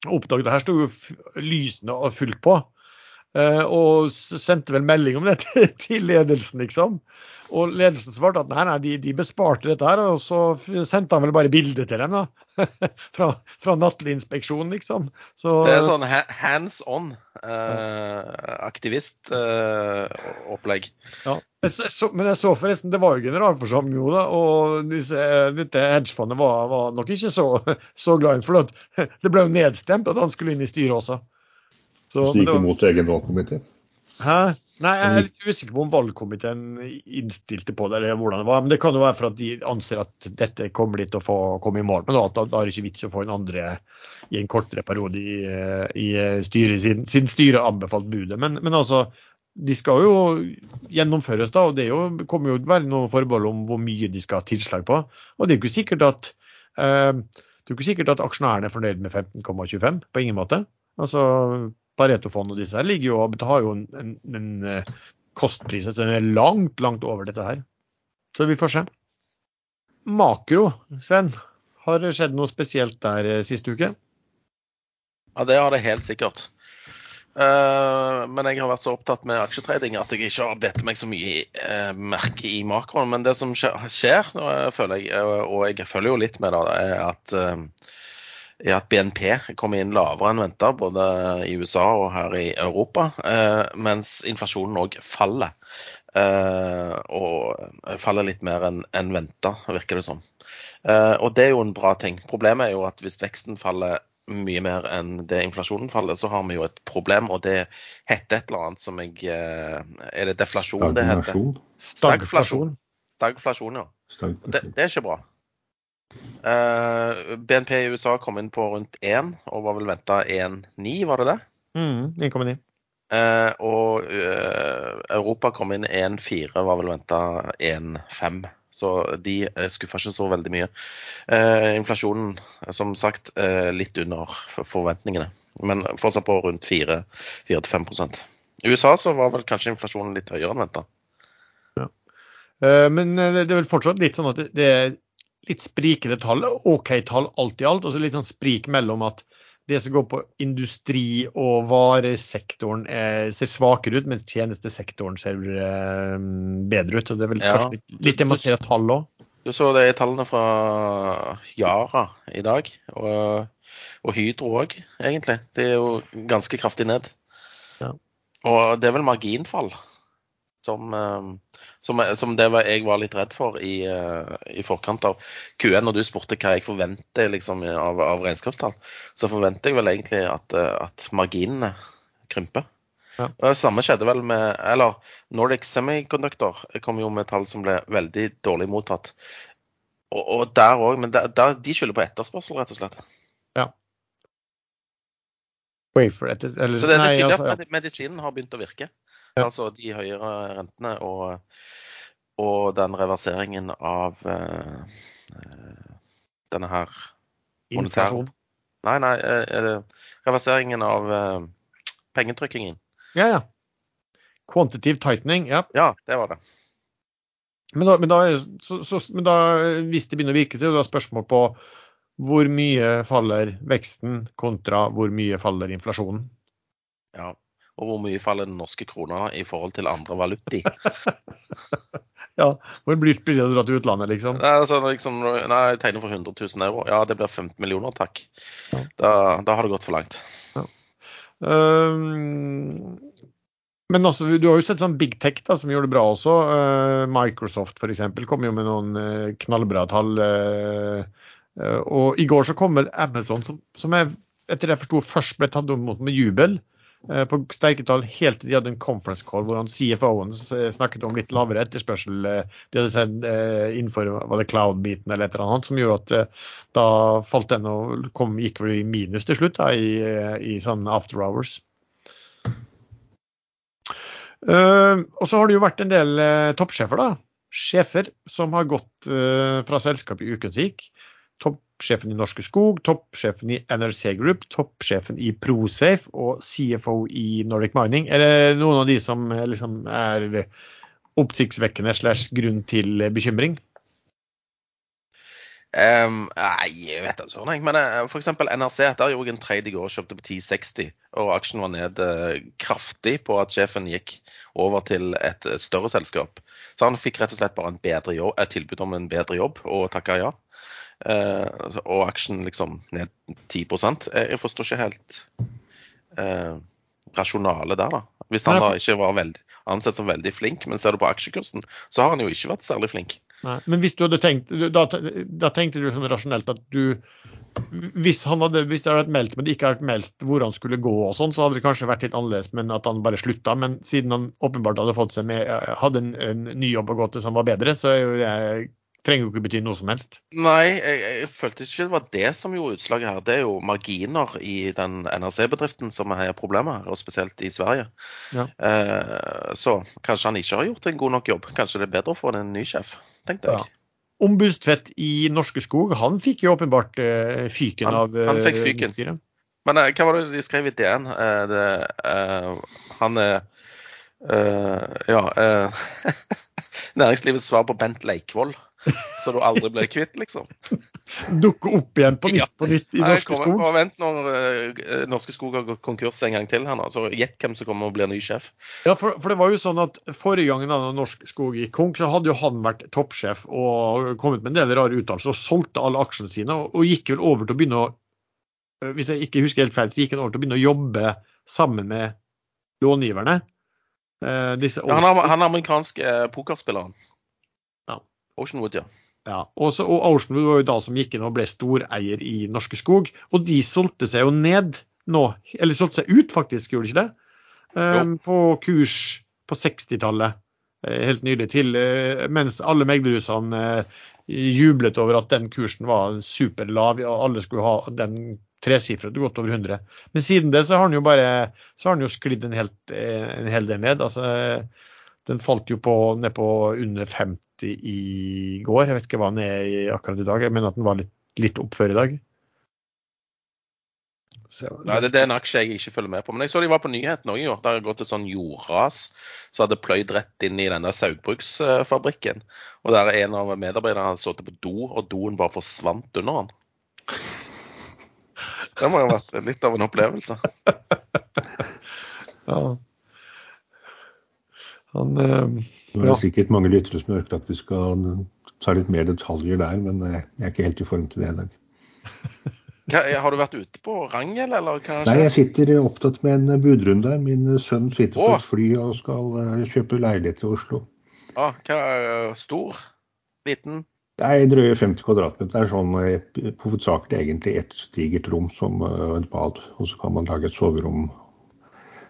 Og oppdaget at her sto jo lysene fullt på. Eh, og sendte vel melding om det *laughs* til, ledelsen, liksom. Og ledelsen svarte at nei, nei, de, de besparte dette her. Og så sendte han vel bare bilde til dem, da. *laughs* fra, fra nattlig inspeksjon, liksom. Så, Det er sånn hands on eh, ja. Jeg så- men jeg så forresten, det var jo generalforsamling jo, da. Og disse, dette hedgefondet var, var nok ikke så, *laughs* så glad i. For det ble jo nedstemt at han skulle inn i styret også. Så, Så gikk var- imot egen valgkomité. Hæ? Nei, jeg er litt usikker på om valgkomiteen innstilte på det, eller hvordan det var. Men det kan jo være for at de anser at dette kommer de til å få komme i mål med. At da, er det ikke vits å få en andre i en kortere periode i, eh, i styret, siden, siden styret har anbefalt budet. Men, men altså, de skal jo gjennomføres, da. Og det jo, kommer jo til å være noen forbehold om hvor mye de skal ha tilslag på. Og det er jo ikke sikkert at eh, ikke sikkert at aksjonærene er fornøyd med 15,25. På ingen måte. Altså, Pareto-fond og disse her ligger jo og har jo en, en, en eh, kostpris som er langt, langt over dette her. Så vi får se. Makro, Sven. Har det skjedd noe spesielt der eh, siste uke? Ja, det har det helt sikkert. Uh, men jeg har vært så opptatt med aksjetrading at jeg ikke har bedt meg så mye uh, merke i makroen. Men det som skjer, skjer føler jeg, og jeg følger jo litt med det, er at, eh, er at BNP kommer inn lavere enn venta, både i USA og her i Europa. eh, mens inflasjonen òg faller. Eh, og faller litt mer enn en venta, virker det som. Eh, og det er jo en bra ting. Problemet er jo at hvis veksten faller mye mer enn det inflasjonen faller, så har vi jo et problem, og det heter et eller annet som jeg eh, Er det deflasjon det heter? Stagflasjon. Stagflasjon, ja. Det, Stagnasjon. det er ikke bra. Eh, BNP i USA kom inn på rundt 1, og var vel venta 1,9, var det det? Mm, 1,9. Uh, og uh, Europa kom inn 1,4, var vel venta 1,5. Så de eh, skuffa ikke så veldig mye. Eh, inflasjonen, eh, som sagt, eh, litt under forventningene. Men fortsatt på rundt 4-5 I USA så var vel kanskje inflasjonen litt høyere enn venta. Eh, Men eh, det er vel fortsatt litt sånn at det- det er litt sprikende tall. OK tall alt i alt. Og så litt sånn sprik mellom at det som går på industri og varesektoren eh, ser svakere ut, mens tjenestesektoren ser eh, bedre ut. Og det er vel Ja. kanskje litt, litt det man ser av tall òg. Du så det i tallene fra Yara i dag, og, og Hydro òg, egentlig. Det er jo ganske kraftig ned. Ja. Og det er vel marginfall som, eh, som, som det var, jeg var litt redd for i, eh, i forkant av Q1, når du spurte hva jeg forventer liksom, av, av regnskapstall. Så forventer jeg vel egentlig at, eh, at marginene krymper. Ja. Det samme skjedde vel med Eller Nordic Semiconductor kom jo med tall som ble veldig dårlig mottatt. Og, og der òg, men der, der, de skylder på etterspørsel, rett og slett. Wafer etter eller, Så det, det er tydelig altså, at medisinen har begynt å virke. Altså de høyere rentene og, og den reverseringen av eh, denne her inflasjon. Nei, nei, uh, reverseringen av uh, pengetrykkingen. Ja, ja. Quantitative tightening, ja. Ja, det var det. Men da, men da, så, så, men da hvis det begynner å virke, så er det spørsmål på hvor mye faller veksten kontra hvor mye faller inflasjonen. Ja. Og hvor mye faller den norske krona i forhold til andre valuti? *laughs* Ja, Hvor blir det å dra til utlandet, liksom? Nei, altså, liksom, nei, jeg tegner for 100 000 euro. Ja, det blir 15 millioner, takk. Ja. Da, da har det gått for langt. Um, men altså, du har jo sett sånn Big Tech da, som gjør det bra også. Uh, Microsoft f.eks. kom jo med noen uh, knallbra tall. Uh, uh, og i går så kommer Amazon, som, som jeg etter det jeg forsto først ble tatt imot med jubel. Uh, På sterke tall helt til de hadde en conference call hvor han CFO-en s- snakket om litt lavere etterspørsel. uh, De hadde sett innenfor var det cloud-biten eller et eller annet, som gjorde at da falt den og kom, gikk vel i minus til slutt da, i, i sånn after hours. Uh, og så har det jo vært en del uh, toppsjefer, da. Sjefer som har gått uh, fra selskapet i uken som gikk. Toppsjefen i Norske Skog, toppsjefen i NRC Group, toppsjefen i Prosafe og CFO i Nordic Mining. Er det noen av de som eh, liksom er oppsiktsvekkende slash grunn til eh, bekymring? Um, nei, jeg vet søren, jeg. Men uh, f.eks. NRC. Der gjorde jeg en trade i går og kjøpte på 1060. Og aksjen var ned eh, kraftig på at sjefen gikk over til et eh, større selskap. Så han fikk rett og slett bare en bedre jobb, et tilbud om en bedre jobb, og takka ja. Eh, altså, og aksjen liksom ned 10 Jeg, jeg forstår ikke helt uh, rasjonalet der, da. Hvis han Nei, da ikke var veldig, ansett som veldig flink, men ser du på aksjekursen, så har han jo ikke vært særlig flink. Nei. Men hvis du hadde tenkt, da, da tenkte du sånn rasjonelt at du hvis, han hadde, hvis det hadde vært meldt, men det ikke hadde vært meldt hvor han skulle gå, og sånn, så hadde det kanskje vært litt annerledes, men at han bare slutta. Men siden han åpenbart hadde fått seg med, hadde en, en ny jobb å gå til som var bedre, så er jo det, trenger jo ikke bety noe som helst. Nei, jeg, jeg følte ikke det var det som gjorde utslaget her. Det er jo marginer i den NRC-bedriften som er problemet her, og spesielt i Sverige. Ja. Eh, så kanskje han ikke har gjort en god nok jobb. Kanskje det er bedre å få en ny sjef, tenkte jeg. Ja. Ombudstvedt i Norske Skog, han fikk jo åpenbart eh, fyken Han- av eh, han fikk fyken. styret. Men eh, hva var det de skrev i DN? Eh, det, eh, han er eh, Ja. eh, *laughs* næringslivets svar på Bent Leikvoll. *laughs* Så du aldri ble kvitt, liksom. *laughs* Dukke opp igjen på nytt Ja. på nytt i Nei, Norske Skog. kom- Vent når uh, Norske Skog har gått konkurs en gang til her nå, så gjett hvem som kommer og blir ny sjef. Ja, for, for det var jo sånn at Forrige gangen da Norsk Skog gikk konk, så hadde jo han vært toppsjef og kommet med en del rare uttalelser og solgte alle aksjene sine. Og, og gikk vel over til å begynne å øh, Hvis jeg ikke husker helt feil, så gikk han over til å begynne å jobbe sammen med långiverne. Eh, Ja, han, er, han er amerikansk eh, pokerspilleren. Oceanwood, ja. Ja, også, og Oceanwood var jo da som gikk inn og ble storeier i Norske Skog. Og de solgte seg jo ned nå, eller solgte seg ut faktisk, gjorde de ikke det? Um, på kurs på 60-tallet, eh, helt nylig, til, eh, mens alle meglerhusene eh, jublet over at den kursen var superlav, og alle skulle ha den tresifret godt over 100. Men siden det så har den jo bare så har den jo sklidd en, helt, en hel del ned. altså den falt jo på, ned på under 50 i går. Jeg vet ikke hva den er i akkurat i dag. Jeg mener at den var litt, litt opp før i dag. Så, Nei, det, det er en aksje jeg ikke følger med på. Men jeg så de var på nyhetene òg i år. Der har gått et sånn jordras som hadde pløyd rett inn i denne saugbruksfabrikken. Og der en av medarbeiderne hadde sittet på do, og doen bare forsvant under han. Det må ha vært litt av en opplevelse. *laughs* ja. Han eh, Det er Ja. sikkert mange lyttere som ønsker at vi skal ta litt mer detaljer der, men eh, jeg er ikke helt i form til det i dag. *laughs* Har du vært ute på Rangel, eller hva Nei, jeg sitter opptatt med en budrunde. her. Min sønn sitter på et fly og skal eh, kjøpe leilighet til Oslo. Ah, hva, er stor? Liten? Det er drøye 50 kvadratmeter. Er sånn eh, hovedsakelig egentlig ett digert rom som, eh, et bad. Og så kan man lage et soverom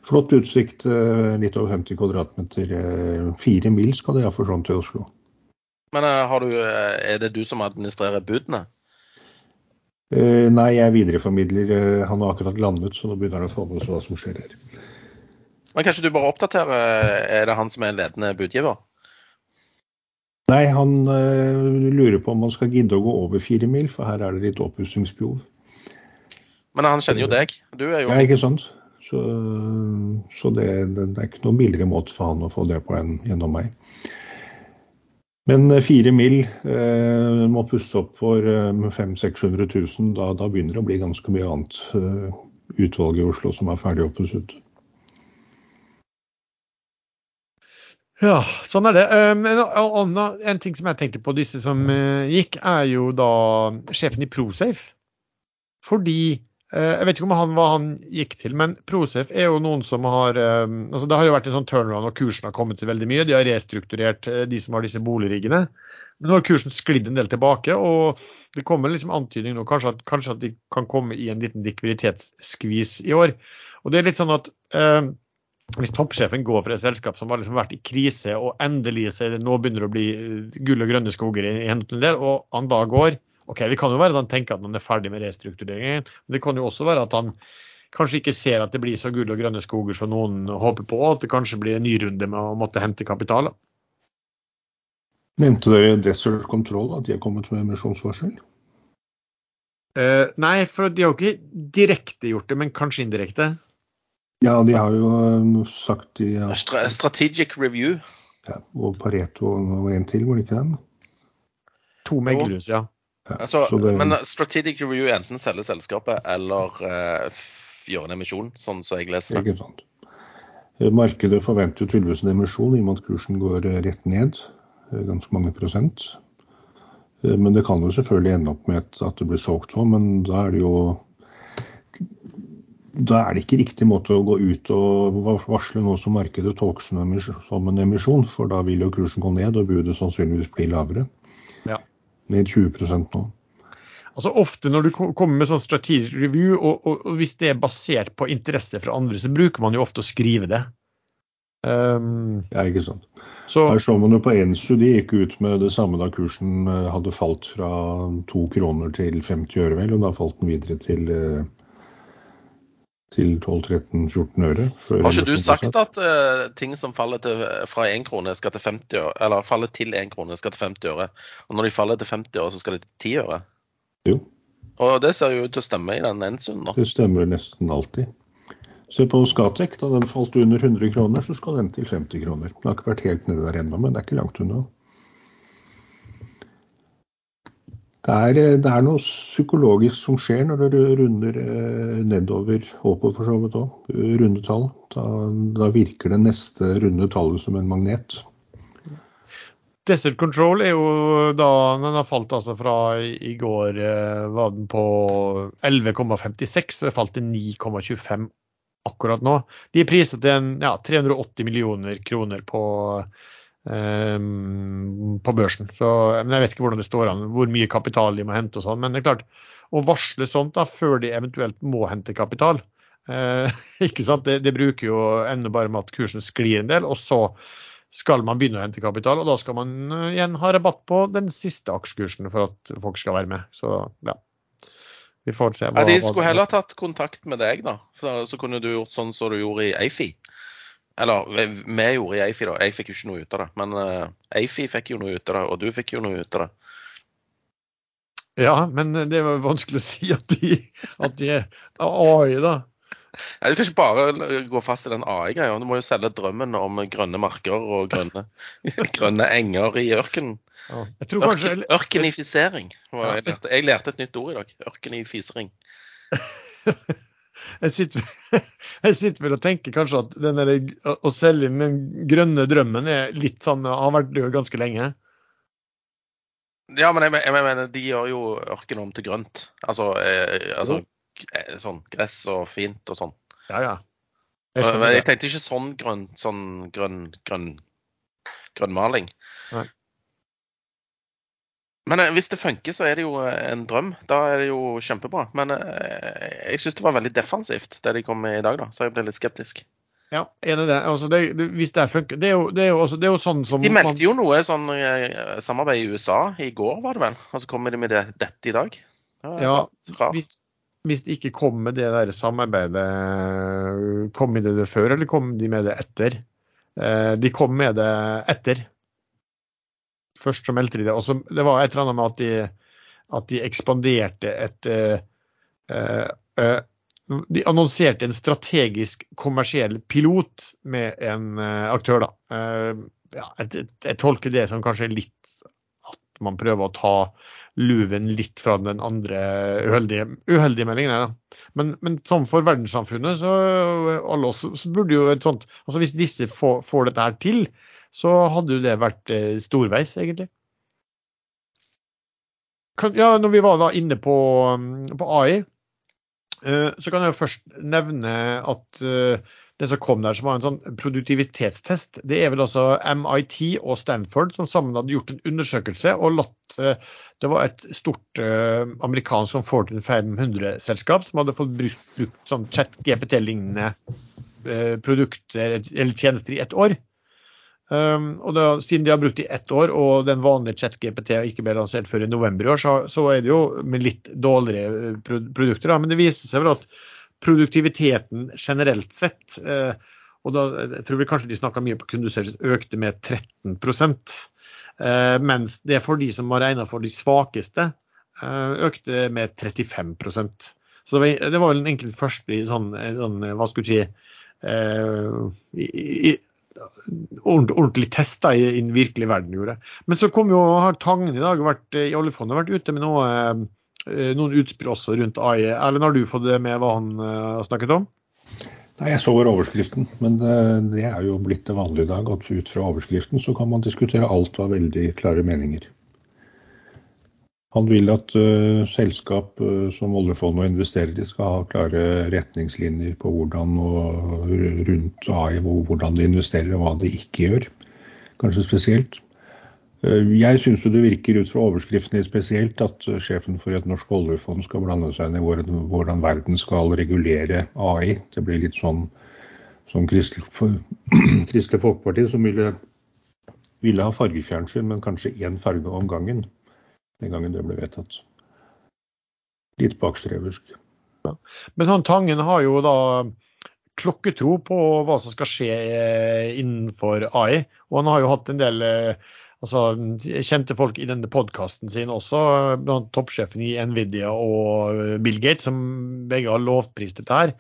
Flott utsikt, eh, litt over 50 kvadratmeter. eh, Fire mil skal det iallfall sånn til Oslo. Men eh, har du, er det du som administrerer budene? Eh, Nei, jeg videreformidler. Han har akkurat landet, så nå begynner han å få med seg hva som skjer her. Men kanskje du bare oppdaterer Er det han som er ledende budgiver? Nei, han eh, lurer på om han skal gidde å gå over fire mil, for her er det litt oppussingsbehov. Men han kjenner jo deg. Du er jo Ja, ikke sant? Så, så det, det, det er ikke noen billigere måte for han å få det på enn gjennom meg. Men eh, fire mil eh, må pusse opp for eh, 500 600 000. Da, da begynner det å bli ganske mye annet eh, utvalg i Oslo som er ferdig oppusset. Ja, sånn er det. Um, en, en ting som jeg tenkte på disse som eh, gikk, er jo da sjefen i Prosafe. Fordi eh, Jeg vet ikke han, hva han gikk til, men Prosef er jo noen som har um, altså Det har jo vært en sånn turnaround, og kursen har kommet seg veldig mye. De har restrukturert eh, de som har disse boligriggene. Men nå har kursen sklidd en del tilbake, og det kommer liksom antydning nå kanskje at, kanskje at de kan komme i en liten likviditetsskvis i år. Og det er litt sånn at eh, hvis toppsjefen går for et selskap som har liksom vært i krise, og endelig ser nå begynner å bli eh, gull og grønne skoger i, i hendene der, og han da går OK, det kan jo være at han tenker at han er ferdig med restruktureringen, men det kan jo også være at han kanskje ikke ser at det blir så gull og grønne skoger som noen håper på, og at det kanskje blir en ny runde med å måtte hente kapital. Nevnte dere Desert Control, at de har kommet med emisjonsvarsel? Uh, nei, for de har jo ikke direkte gjort det, men kanskje indirekte. Ja, de har jo eh, sagt de ja. Stra strategic review. ja, Og Pareto og en til, var det ikke den? To meglerhus, ja. Altså, det- Men strategic review enten selger selskapet eller uh, gjør en emisjon, sånn som jeg leser det. Ikke sant. Eh, Markedet forventer jo tydeligvis en emisjon i og med at kursen går eh, rett ned, eh, ganske mange prosent. Eh, Men det kan jo selvfølgelig ende opp med at det blir solgt òg, men da er det jo Da er det ikke riktig måte å gå ut og varsle noe som markedet tolker en som en emisjon, for da vil jo kursen gå ned og budet sannsynligvis bli lavere. Ja. Ned 20% nå. Altså Ofte når du kommer med sånn strategic review, og, og, og hvis det er basert på interesse fra andre, så bruker man jo ofte å skrive det. Um, Ja, ikke sant. så Her så man jo på Ensu, de gikk ut med det samme da kursen eh, hadde falt fra to kroner til 50 øre, vel, og da falt den videre til, eh, til 12-13-14 øre. Har ikke du sagt at uh, ting som faller til, fra 1 krone skal til 50 øre, eller faller til 1 krone skal til 50 øre, og når de faller til 50 øre, så skal de til 10 øre? Jo. Og det ser jo ut til å stemme i den nå. Det stemmer nesten alltid. Se på Skatek, da den falt under 100 kroner, så skal den til 50 kroner. Den har ikke vært helt nede der ennå, men det er ikke langt unna. Det er, eh, det er noe psykologisk som skjer når du runder eh, nedover, oppover for så vidt òg, rundetall. Da, da virker det neste runde tallet som en magnet. Desert Control er jo da Den har falt altså fra i går eh, var den på 11,56 og er falt til 9,25 akkurat nå. De er priset til en, ja, 380 millioner kroner på, på børsen. Så, men Jeg vet ikke hvordan det står an, hvor mye kapital de må hente og sånn. Men det er klart, å varsle sånt da, før de eventuelt må hente kapital, eh, *laughs* ikke sant? Det, det bruker jo ender bare med at kursen sklir en del. og så skal man begynne å hente kapital, og da skal man eh, igjen ha rabatt på den siste aksjekursen for at folk skal være med. Så ja. Vi får se. Ja, de skulle heller tatt kontakt med deg, da. Så, så kunne du gjort sånn som du gjorde i Eifi. Eller vi gjorde i Eifi, da. Jeg fikk jo ikke noe ut av det. Men uh, Eifi fikk jo noe ut av det, og du fikk jo noe ut av det. Ja, men det var vanskelig å si at de, at de er AI, da. Ja, Du kan ikke bare gå fast i den AI-greia. Du må jo selge drømmen om grønne marker og grønne, *laughs* grønne enger i ørkenen. Ja. Ørken, ørkenifisering. Jeg, jeg lærte et nytt ord i dag. Ørkenifisering. *laughs* jeg sitter, *laughs* jeg sitter vel og tenker kanskje at den der, å selge den grønne drømmen er litt sånn, har vært død ganske lenge. Ja, men jeg, jeg mener, de gjør jo ørken om til grønt. Altså, eh, altså eh, sånn gress og fint og sånn. Ja, ja. Jeg, Jeg tenkte ikke sånn grønn, sånn grønn, grønn, grønnmaling. Nei. Men eh, hvis det funker, så er det jo eh, en drøm. Da er det jo kjempebra. Men eh, jeg syns det var veldig defensivt, det de kom med i dag, da. Så jeg ble litt skeptisk. Ja, enig det. Altså, det, det. Hvis det funker Det er jo, det er jo, også, det er jo sånn som De meldte jo noe sånn samarbeid i USA i går, var det vel? Og så kommer de med det, dette i dag. Ja, hvis, hvis de ikke kom med det der samarbeidet, kom de det før, eller kom de med det etter? De kom med det etter. Først så meldte de det. Og så, det var et eller annet med at de, at de ekspanderte et uh, uh, de annonserte en strategisk kommersiell pilot med en uh, aktør. da. Ja, jeg, jeg, tolker det som kanskje litt at man prøver å ta luven litt fra den andre uheldige, uheldige meldingen. Da. Men, men sånn for verdenssamfunnet, så alle oss, så burde jo et sånt altså Hvis disse får, får dette her til, så hadde jo det vært uh, storveis, egentlig. Kan, ja, når vi var da inne på, på AI, Eh, så kan jeg jo først nevne at eh, det som kom der som var en sånn produktivitetstest, det er vel også MIT og Stanford som sammen hadde gjort en undersøkelse og latt eh, Det var et stort amerikansk som Fortune 500-selskap som hadde fått brukt, brukt sånn chat-GPT-lignende produkter eller tjenester i ett år. Um, og da, Siden de har brukt i ett år, og den vanlige ChatGPT ikke ble lansert før i november i år, så, så, er det jo med litt dårligere eh, produkter. Da. Men det viser seg vel at produktiviteten generelt sett, uh, og da jeg tror vi kanskje de snakka mye på kundeservice, økte med 13 uh, Mens det for de som var regna for de svakeste, uh, økte med 35% Så det var, det var vel egentlig den første sånn, sånn, hva skulle du si i, i, ordentlig testa i, den virkelige verden gjorde. Men så kom jo, har Tangen i dag vært, i oljefondet vært ute med noe, eh, noen utspill også rundt AI. Erlend, har du fått det med hva han eh, har snakket om? Nei, Jeg så over overskriften, men det, er jo blitt det vanlige i dag at ut fra overskriften så kan man diskutere alt av veldig klare meninger. Han vil at uh, selskap uh, som oljefondet investerer i skal ha klare retningslinjer på hvordan og rundt AI, hvordan de investerer og hva de ikke gjør. Kanskje spesielt. Uh, jeg syns det virker ut fra overskriftene spesielt at sjefen for et norsk oljefond skal blande seg inn i hvordan, hvordan verden skal regulere AI. Det blir litt sånn som Kristelig, Kristelig Folkeparti, som ville, ville ha fargefjernsyn, men kanskje én farge om gangen den gangen det ble vedtatt. Litt bakstreversk. Ja. Men han Tangen har jo da klokketro på hva som skal skje eh, innenfor AI. Og han har jo hatt en del eh, altså, kjente folk i denne podkasten sin også, blant toppsjefen i Nvidia og Bill Gates, som begge har lovprist dette her.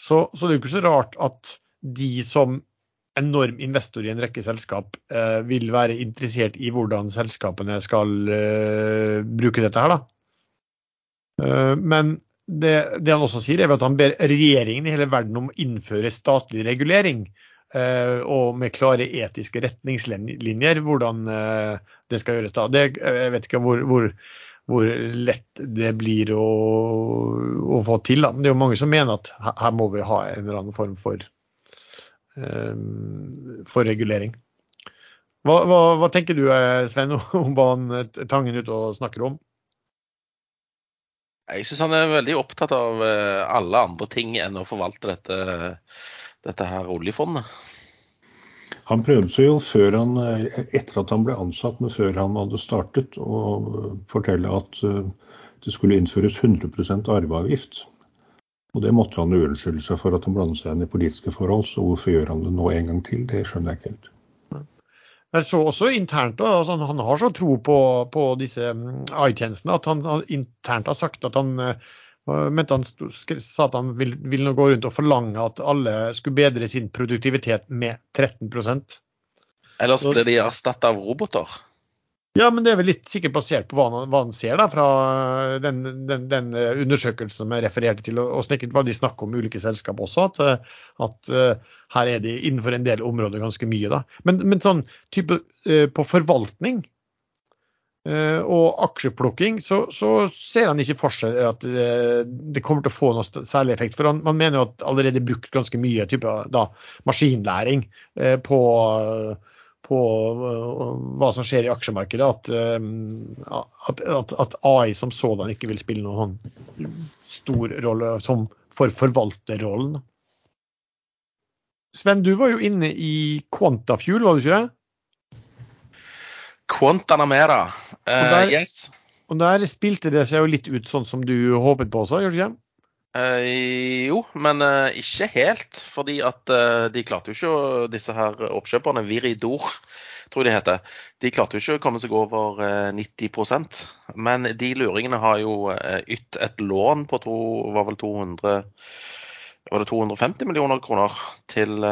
Så, så det er jo ikke så rart at de som enorm investor i en rekke selskap eh, vil være interessert i hvordan selskapene skal eh, bruke dette her. Eh, men det, det, han også sier, er at han ber regjeringen i hele verden om å innføre statlig regulering. Eh, og med klare etiske retningslinjer hvordan eh, det skal gjøres. da. Det, jeg vet ikke hvor, hvor, hvor lett det blir å, å få til. Da. Men det er jo mange som mener at her må vi ha en eller annen form for for regulering. Hva, hva, hva, tenker du eh, Svein, *laughs* om hva han eh, Tangen ute og snakker om? Jeg syns han er veldig opptatt av alle andre ting enn å forvalte dette, dette her oljefondet. Han prøvde seg jo før han, etter at han ble ansatt, men før han hadde startet, å fortelle at det skulle innføres 100% arveavgift. Og det måtte han jo unnskylde seg for at han blandet seg inn i politiske forhold. Så hvorfor gjør han det nå en gang til, det skjønner jeg ikke helt. Men så også internt, altså Han har så tro på, på disse mm, AI-tjenestene at han, internt har sagt at han uh, mente han sa at han ville vil gå rundt og forlange at alle skulle bedre sin produktivitet med 13% Ellers ble de erstatta av roboter? Ja, men det er vel litt sikkert basert på hva han, hva han ser da, fra den, den, den, undersøkelsen som jeg refererte til, og sikkert hva de snakker om ulike selskap også, at, at uh, her er de innenfor en del områder ganske mye. da. Men, men sånn type uh, på forvaltning uh, og aksjeplukking, så, så, ser han ikke for seg at det kommer til å få noe særlig effekt. For han, man mener jo at allerede brukt ganske mye type da, maskinlæring på på øh, hva som skjer i aksjemarkedet, at, øh, at, at, AI som sådan ikke vil spille noen stor rolle som for forvalterrollen. Sven, du var jo inne i Quantafuel, var du ikke det? Quantanamera. Og Uh, der- yes. Og der spilte det seg jo litt ut sånn som du håpet på også, gjorde det ikke? Eh, jo, men eh, ikke helt. Fordi at eh, de klarte jo ikke å Disse her oppkjøperne, Viridor, tror de heter, de klarte jo ikke å komme seg over eh, 90% Men de luringene har jo uh, ytt et lån på to, var vel 200 Var det 250 millioner kroner til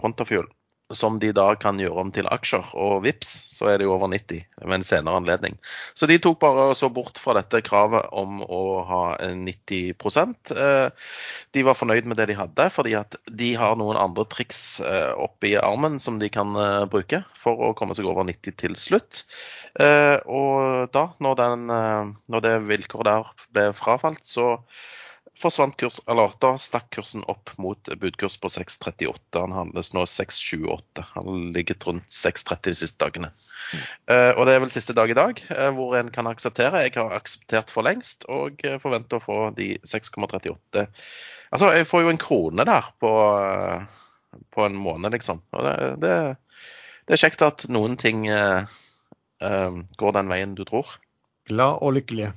Quantafuel? Som de da kan gjøre om til aksjer. Og vips, så er det jo over 90 ved en senere anledning. Så de tok bare så bort fra dette kravet om å ha 90 Eh, De var fornøyd med det de hadde, fordi at de har noen andre triks eh, oppi armen som de kan eh, bruke for å komme seg over 90 til slutt. Og da, når, den, når det vilkåret der ble frafalt, så forsvant kurs, eller da stakk kursen opp mot budkurs på 6,38. Han handles nå 6,28. Han har ligget rundt 6,30 de siste dagene. Eh, og det er vel siste dag i dag uh, hvor en kan akseptere. Jeg har akseptert for lengst og uh, forventer å få de 6,38. Altså, jeg får jo en krone der på, på en måned, liksom. Og det, det, det er kjekt at noen ting går den veien du tror. Glad og lykkelig.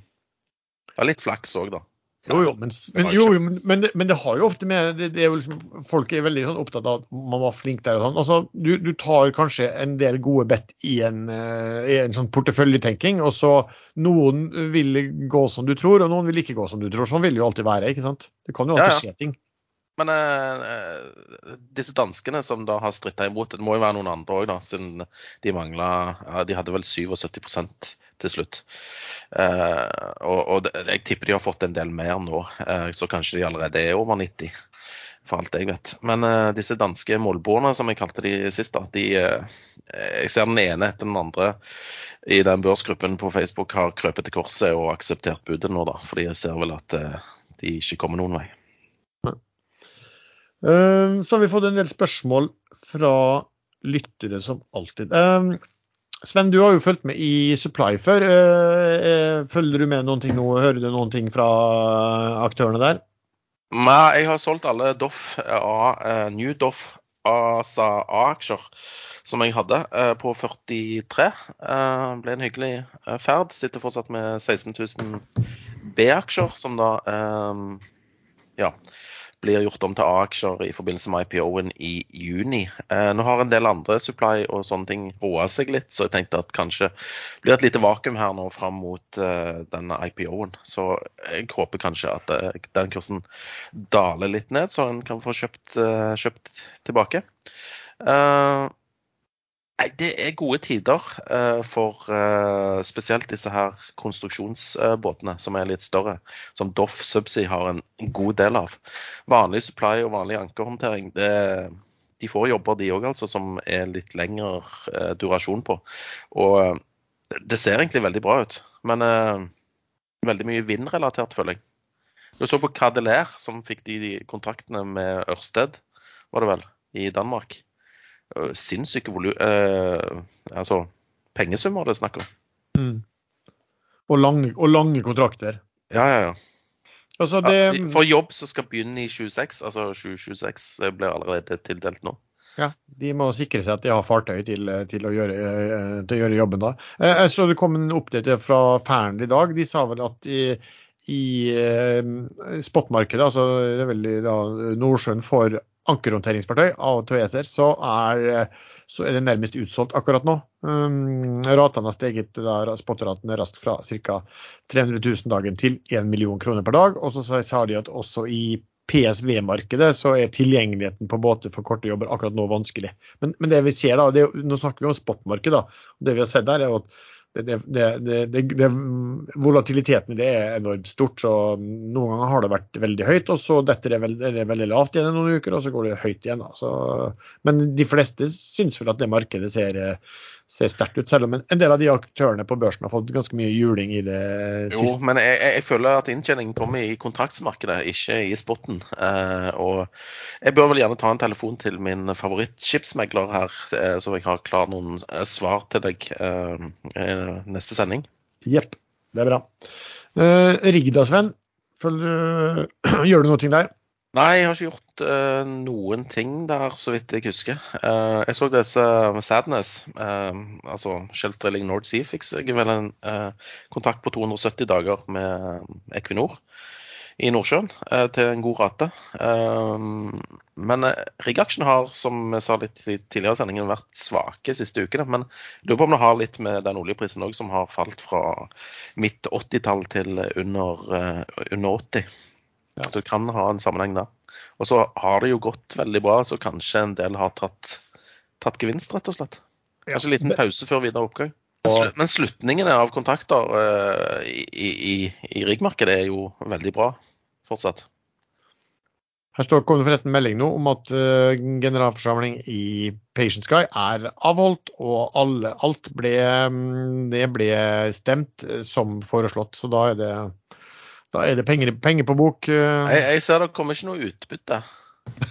Er litt flaks òg, da. Jo, jo, men, men, jo, jo, men, det, men det har jo ofte med det, det er jo liksom, Folk er veldig sånn, opptatt av at man var flink der. og sånn. Altså, du, du tar kanskje en del gode bet i en, eh, i en sånn porteføljetenking, og så noen vil gå som du tror, og noen vil ikke gå som du tror. Sånn vil det jo alltid være. ikke sant? Det kan jo Ja, alltid ja. skje ting. Men eh, disse danskene som da har stritta imot, det må jo være noen andre òg, siden de mangla ja, De hadde vel 77 til slutt. Eh, og og jeg tipper de har fått en del mer nå, eh, så kanskje de allerede er over 90. For alt jeg vet. Men eh, disse danske målbordene, som jeg kalte de sist, da, de eh, Jeg ser den ene etter den andre i den børsgruppen på Facebook har krøpet til korset og akseptert budet nå, da. Fordi jeg ser vel at eh, de ikke kommer noen vei. Eh, Så har vi fått en del spørsmål fra lyttere som alltid. Eh, Sven, du har jo fulgt med i Supply før. Eh, eh, Følger du med noen ting nå? Hører du noen ting fra aktørene der? Nei, jeg har solgt alle Doff A, eh, New Doff ASA A-aksjer som jeg hadde, eh, på 43. Det ble en hyggelig eh, ferd. Sitter fortsatt med 16 000 B-aksjer, som da eh, ja, blir gjort om til A-aksjer i forbindelse med IPO-en i juni. Eh, nå har en del andre supply og sånne ting roa seg litt, så jeg tenkte at kanskje blir et lite vakuum her nå fram mot eh, denne IPO-en. Så jeg håper kanskje at eh, den kursen daler litt ned, så en kan få kjøpt, eh, kjøpt tilbake. Eh, Nei, Det er gode tider eh, for eh, spesielt disse her konstruksjonsbåtene som er litt større, som Doff Subsea har en god del av. Vanlig supply og vanlig ankerhåndtering, det, de får jobber de òg, altså, som er litt lengre eh, durasjon på. Og eh, det ser egentlig veldig bra ut, men uh, veldig mye vindrelatert, føler jeg. Du så på Cadeler, som fikk de kontraktene med Ørsted, var det vel, i Danmark. Eh, Sinnssyke volum... Eh, altså pengesummer det er snakk om. Mm. Og, lange, og lange kontrakter. Ja, ja, ja. Altså det. For jobb som skal begynne i 26, altså 2026, blir allerede tildelt nå. ja, de må sikre seg at de har fartøy til, til, å, gjøre, eh, til å gjøre jobben da. Eh, Jeg så det kom en oppdatering fra Fern i dag. De sa vel at i, i eh, spotmarkedet, altså det er vel da, Nordsjøen for ankerhåndteringsfartøy av TVS-er, så så er det nærmest utsolgt akkurat nå. Um, ratene har steget, da, spotraten er raskt fra ca. 300 000 dagen til 1 million kroner per dag. Og så sa- de at også i PSV-markedet så er tilgjengeligheten på båter for korte jobber akkurat nå vanskelig. Men, men det vi ser da, det, nå snakker vi om spotmarkedet, og Det vi har sett der er jo at det, det, volatiliteten i det er enormt stort. så Noen ganger har det vært veldig høyt, og så detter det veldig, er det veldig lavt igjen i noen uker, og så går det høyt igjen. da. Så, men de fleste syns vel at det markedet ser, ser sterkt ut, selv om en del av de aktørene på børsen har fått ganske mye juling i det siste. Jo, men jeg, jeg føler at inntjeningen kommer i kontraktsmarkedet, ikke i spotten. Eh, og jeg bør vel gjerne ta en telefon til min favorittskipsmegler her, eh, så jeg har klar noen eh, svar til deg eh, eh, neste sending. Jepp, det er bra. Eh, Rigda, Sven. Følger, *clears throat* gjør du noe der? Nei, jeg har ikke gjort uh, noen ting der, så vidt jeg husker. Uh, jeg så disse Sadness, eh, altså Shelf Drilling North Sea, fikk jeg vel en kontakt på 270 dager med Equinor i Nordsjøen til en god rate. Men uh, riggaksjen har, som jeg sa litt i tidligere i sendingen, vært svake siste ukene. Men jeg lurer på om det har litt med den oljeprisen òg, som har falt fra midt 80-tall til under, under 80. Ja. du det kan ha en sammenheng der. Og så har det jo gått veldig bra, så kanskje en del har tatt, tatt gevinst, rett og slett. Kanskje en liten pause før videre oppgang. Men slu- slutningene av kontrakter uh, i, i, i riggmarkedet er jo veldig bra fortsatt. Her står, kom det forresten melding nå om at uh, generalforsamling i Patient Sky er avholdt, og alle, alt ble, mm, det ble stemt eh, som foreslått. Så da er det, da er det penger, penger på bok. eh. Jeg, jeg ser det kommer ikke noe utbytte.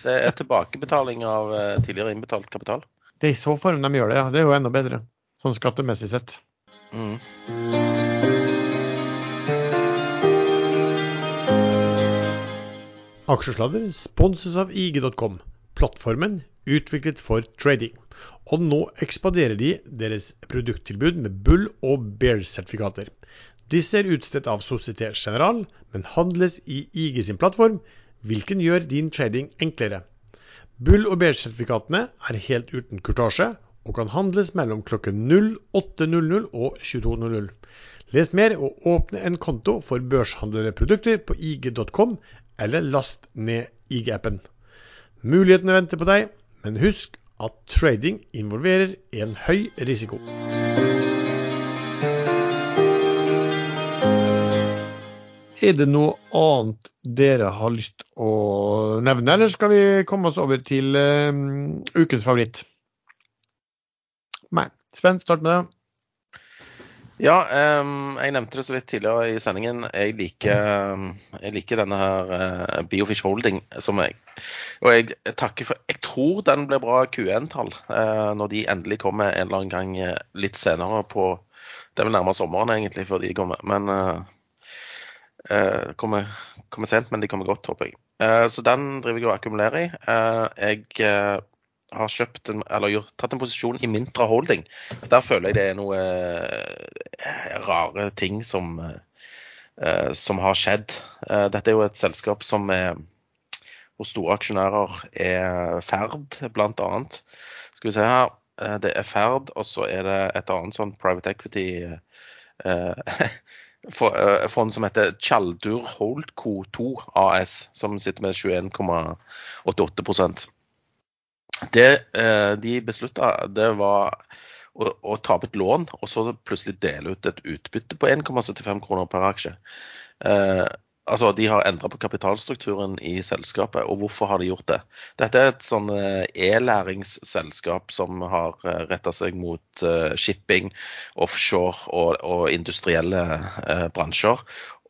Det er tilbakebetaling av eh, tidligere innbetalt kapital. Det er i så form de gjør det, ja. Det er jo enda bedre. Sånn skattemessig sett. Mm. Aksjesladder sponses av IG.com, plattformen utviklet for trading. Og nå ekspanderer de deres produkttilbud med bull- og bear-sertifikater. Disse er utstedt av Societe General, men handles i IG sin plattform, hvilken gjør din trading enklere. Bull- og beige-sertifikatene er helt uten kurtasje og kan handles mellom klokken 08.00 og 22.00. Les mer og åpne en konto for børshandlede produkter på ig.com, eller last ned IG-appen. Mulighetene venter på deg, men husk at trading involverer en høy risiko. Er det noe annet dere har lyst å nevne, eller skal vi komme oss over til uh, ukens favoritt? Nei. Sven, start med det. Ja, um, jeg nevnte det så vidt tidligere i sendingen. Jeg liker, ehm, jeg liker denne her uh, Biofish Holding som jeg Og jeg takker for Jeg tror den blir bra Q1-tall uh, når de endelig kommer en eller annen gang eh, litt senere på Det er vel nærmere sommeren egentlig før de kommer. Men eh, eh, kommer, kommer sent, men de kommer godt, håper jeg. Uh, så den driver jeg og akkumulerer i. Uh, jeg har kjøpt en, eller gjort, tatt en posisjon i Mintra Holding. Der føler jeg det er noe rare ting som, som har skjedd. Dette er jo et selskap som er hvor store aksjonærer er Ferd, blant annet. Skal vi se her. Det er Ferd, og så er det et annet sånn private equity *laughs* fond som heter Tjaldur Holdco 2 AS, som sitter med 21,88% det eh, de beslutta, det var å, å ta opp et lån og så plutselig dele ut et utbytte på 1,75 kroner per aksje. Altså, De har endra på kapitalstrukturen i selskapet, og hvorfor har de gjort det? Dette er et sånn eh, e-læringsselskap som har eh, retta seg mot eh, shipping, offshore og, og industrielle eh, bransjer.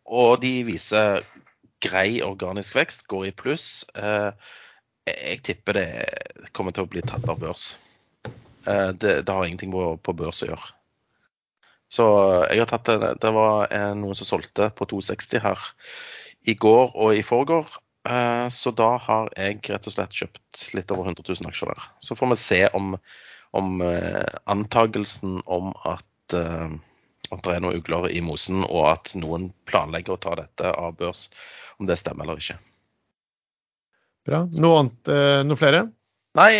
Og de viser grei organisk vekst, går i pluss. Eh, jeg tipper det kommer til å bli tatt av børs. Eh, Det, det har ingenting på, på børs å gjøre. Så jeg har tatt det, det var noen som solgte på 260 her i går og i forgår. Eh, Så da har jeg rett og slett kjøpt litt over 100 000 aksjer der. Så får vi se om, om eh, antagelsen om at, eh, at det er noen ugler i mosen, og at noen planlegger å ta dette av børs, om det stemmer eller ikke. Bra. Noe annet, noe flere? Nei,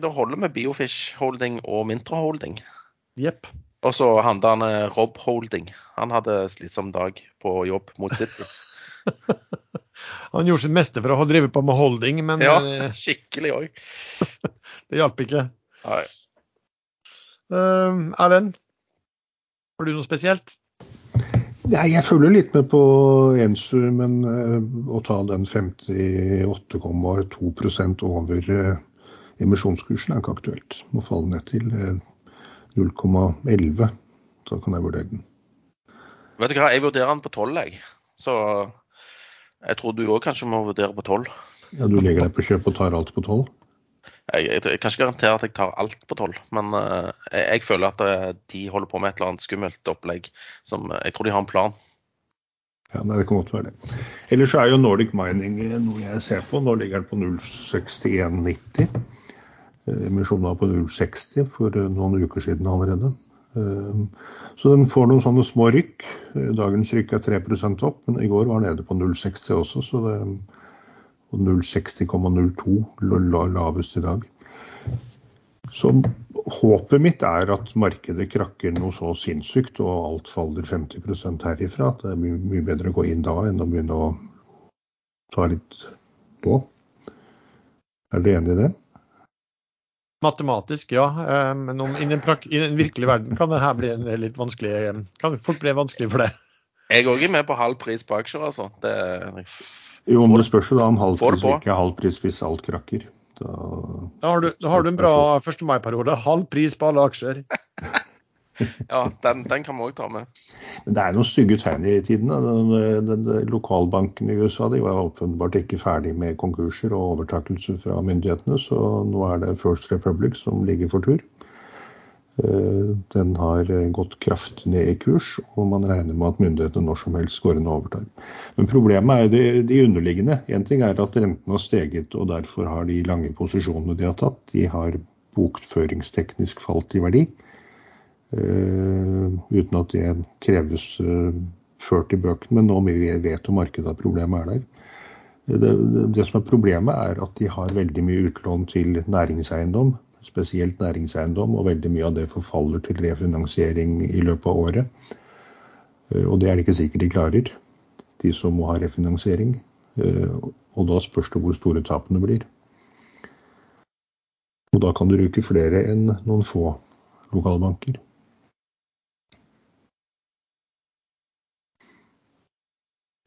det holder med Biofish Holding og Mintra Holding. Jepp. Og så han Rob Holding. Han hadde slitsom dag på jobb mot City. *laughs* Han gjorde sitt meste for å ha drevet på med holding, men Ja, eh, *laughs* skikkelig òg. *laughs* det hjalp ikke. Nei. Uh, Erlend, har du noe spesielt? Nei, jeg følger litt med på Ensu, men uh, å ta den 58,2 over uh, emisjonskursen er ikke aktuelt. Må falle ned til eh, 0,11. Så kan jeg vurdere den. Vet du hva, jeg vurderer den på 12, jeg. Så jeg tror du òg kanskje må vurdere på 12. Ja, Du legger deg på kjøp og tar alt på 12? Jeg, jeg, jeg kan ikke garantere at jeg tar alt på 12, men uh, jeg, jeg føler at uh, de holder på med et eller annet skummelt opplegg som Jeg tror de har en plan. Ja, Det kan godt være det. Ellers er jo Nordic Mining noe jeg ser på. Nå ligger den på 061,90. Emisjonen var på 060 for noen uker siden allerede. Så den får noen sånne små rykk. Dagens rykk er 3% opp, men i går var den nede på 060 også. så det og 060,02 lavest i dag. Så håpet mitt er at markedet krakker noe så sinnssykt og alt faller 50 herifra. At det er mye, mye bedre å gå inn da enn å begynne å ta litt nå. Er dere enig i det? Matematisk, ja. Eh, men om, i, den i, den virkelige verden kan det her bli en litt vanskelig eh, Kan fort bli vanskelig for det. Jeg òg er med på halv pris på aksjer, altså. Det, jo, men det spørs jo da om halv pris ikke halv pris hvis alt krakker. Da, da, har, du, da har, du, en bra 1. mai-periode. Halv pris på alle aksjer. *laughs* ja, den, den kan vi òg ta med. Men det er noen stygge tegn i tiden. Lokalbanken i USA de var åpenbart ikke ferdig med konkurser og overtakelse fra myndighetene, så nå er det First Republic som ligger for tur. Eh, den har gått kraftig ned i kurs, og man regner med at myndighetene når som helst går inn og overtar. Men problemet er de, de underliggende. Én ting er at rentene har steget, og derfor har de lange posisjonene de har tatt, de har bokføringsteknisk falt i verdi. Uh, uten at det kreves uh, ført i bøkene. Men nå vet jo markedet at problemet er der. Det, det, som er problemet, er at de har veldig mye utlån til næringseiendom spesielt næringseiendom, og veldig mye av det forfaller til refinansiering i løpet av året. Eh, og det er det ikke sikkert de klarer, de som må ha refinansiering. Eh, og da spørs det hvor store tapene blir. Og da kan du bruke flere enn noen få lokalbanker.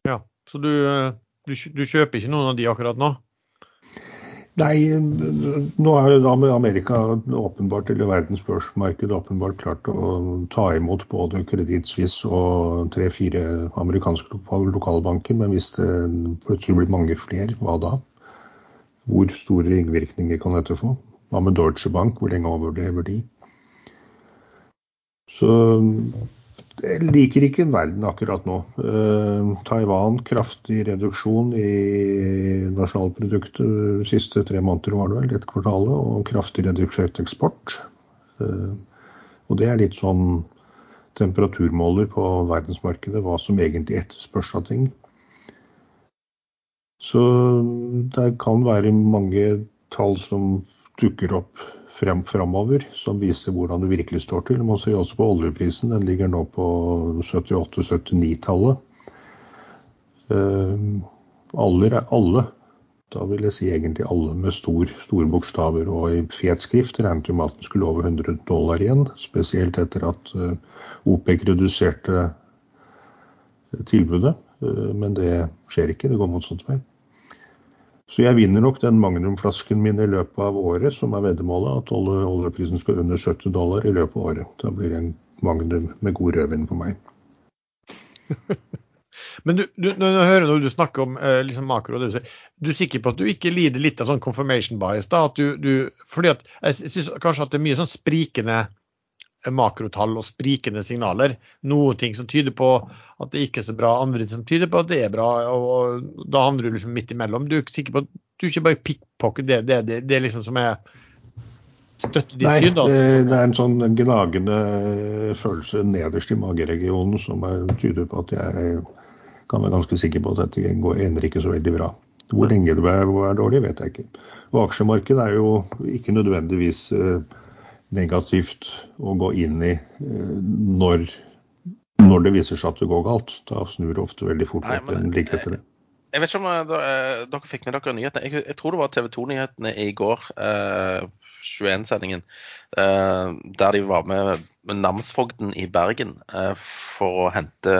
Ja, så du, eh, du, du kjøper ikke noen av de akkurat nå? Nei, nå er det da med Amerika åpenbart, eller verdens børsmarked åpenbart klart å ta imot både Suisse og tre-fire amerikanske lokalbanker. Men hvis det plutselig blir mange flere, hva da? Hvor store ringvirkninger kan dette få? Hva med Deutsche Bank, hvor lenge overlever de? Så liker ikke verden akkurat nå. Uh, Taiwan kraftig reduksjon i nasjonalproduktet de siste tre måneder, var det vel, dette kvartalet, og kraftig redusert eksport. Uh, og det er litt sånn temperaturmåler på verdensmarkedet, hva som egentlig etterspørs av ting. Så det kan være mange tall som dukker opp frem, framover som viser hvordan det virkelig står til. Man ser også på oljeprisen. Den ligger nå på 78-79-tallet. Uh, alle, alle, da vil jeg si egentlig alle med stor, store bokstaver og i fet skrift, regnet jo med at den skulle over 100 dollar igjen. Spesielt etter at uh, OPEC reduserte tilbudet. Uh, men det skjer ikke, det går motsatt vei. Så jeg vinner nok den magnumflasken min i løpet av året, som er veddemålet, at oljeprisen skal under 70 dollar i løpet av året. Da blir det en magnum med god rødvin på meg. *laughs* Men du, du, når jeg hører når du snakker om eh, liksom makro, du, du er sikker på at du ikke lider litt av sånn confirmation bias? da, at du, du fordi at Jeg syns kanskje at det er mye sånn sprikende makrotall og sprikende signaler. Noen ting som tyder på at det ikke er så bra, andre som tyder på at det er bra. og Da handler du liksom midt imellom. Du er ikke sikker på at du ikke bare pickpocket det, det, det, det liksom som er støtter ditt Nei, syn? da? Det er en sånn gnagende følelse nederst i mageregionen som tyder på at jeg kan være ganske sikker på at dette går, ender ikke så veldig bra. Hvor lenge det er, er dårlig, vet jeg ikke. Og aksjemarkedet er jo ikke nødvendigvis uh, negativt å gå inn i eh, når, når det viser seg at det går galt. Da snur det ofte veldig fort opp en like etter det. Jeg vet ikke om eh, eh, dere fikk med dere nyhetene. Jeg, jeg, tror det var TV 2-nyhetene i går, eh, 21-sendingen, eh, der de var med, med namsfogden i Bergen eh, for å hente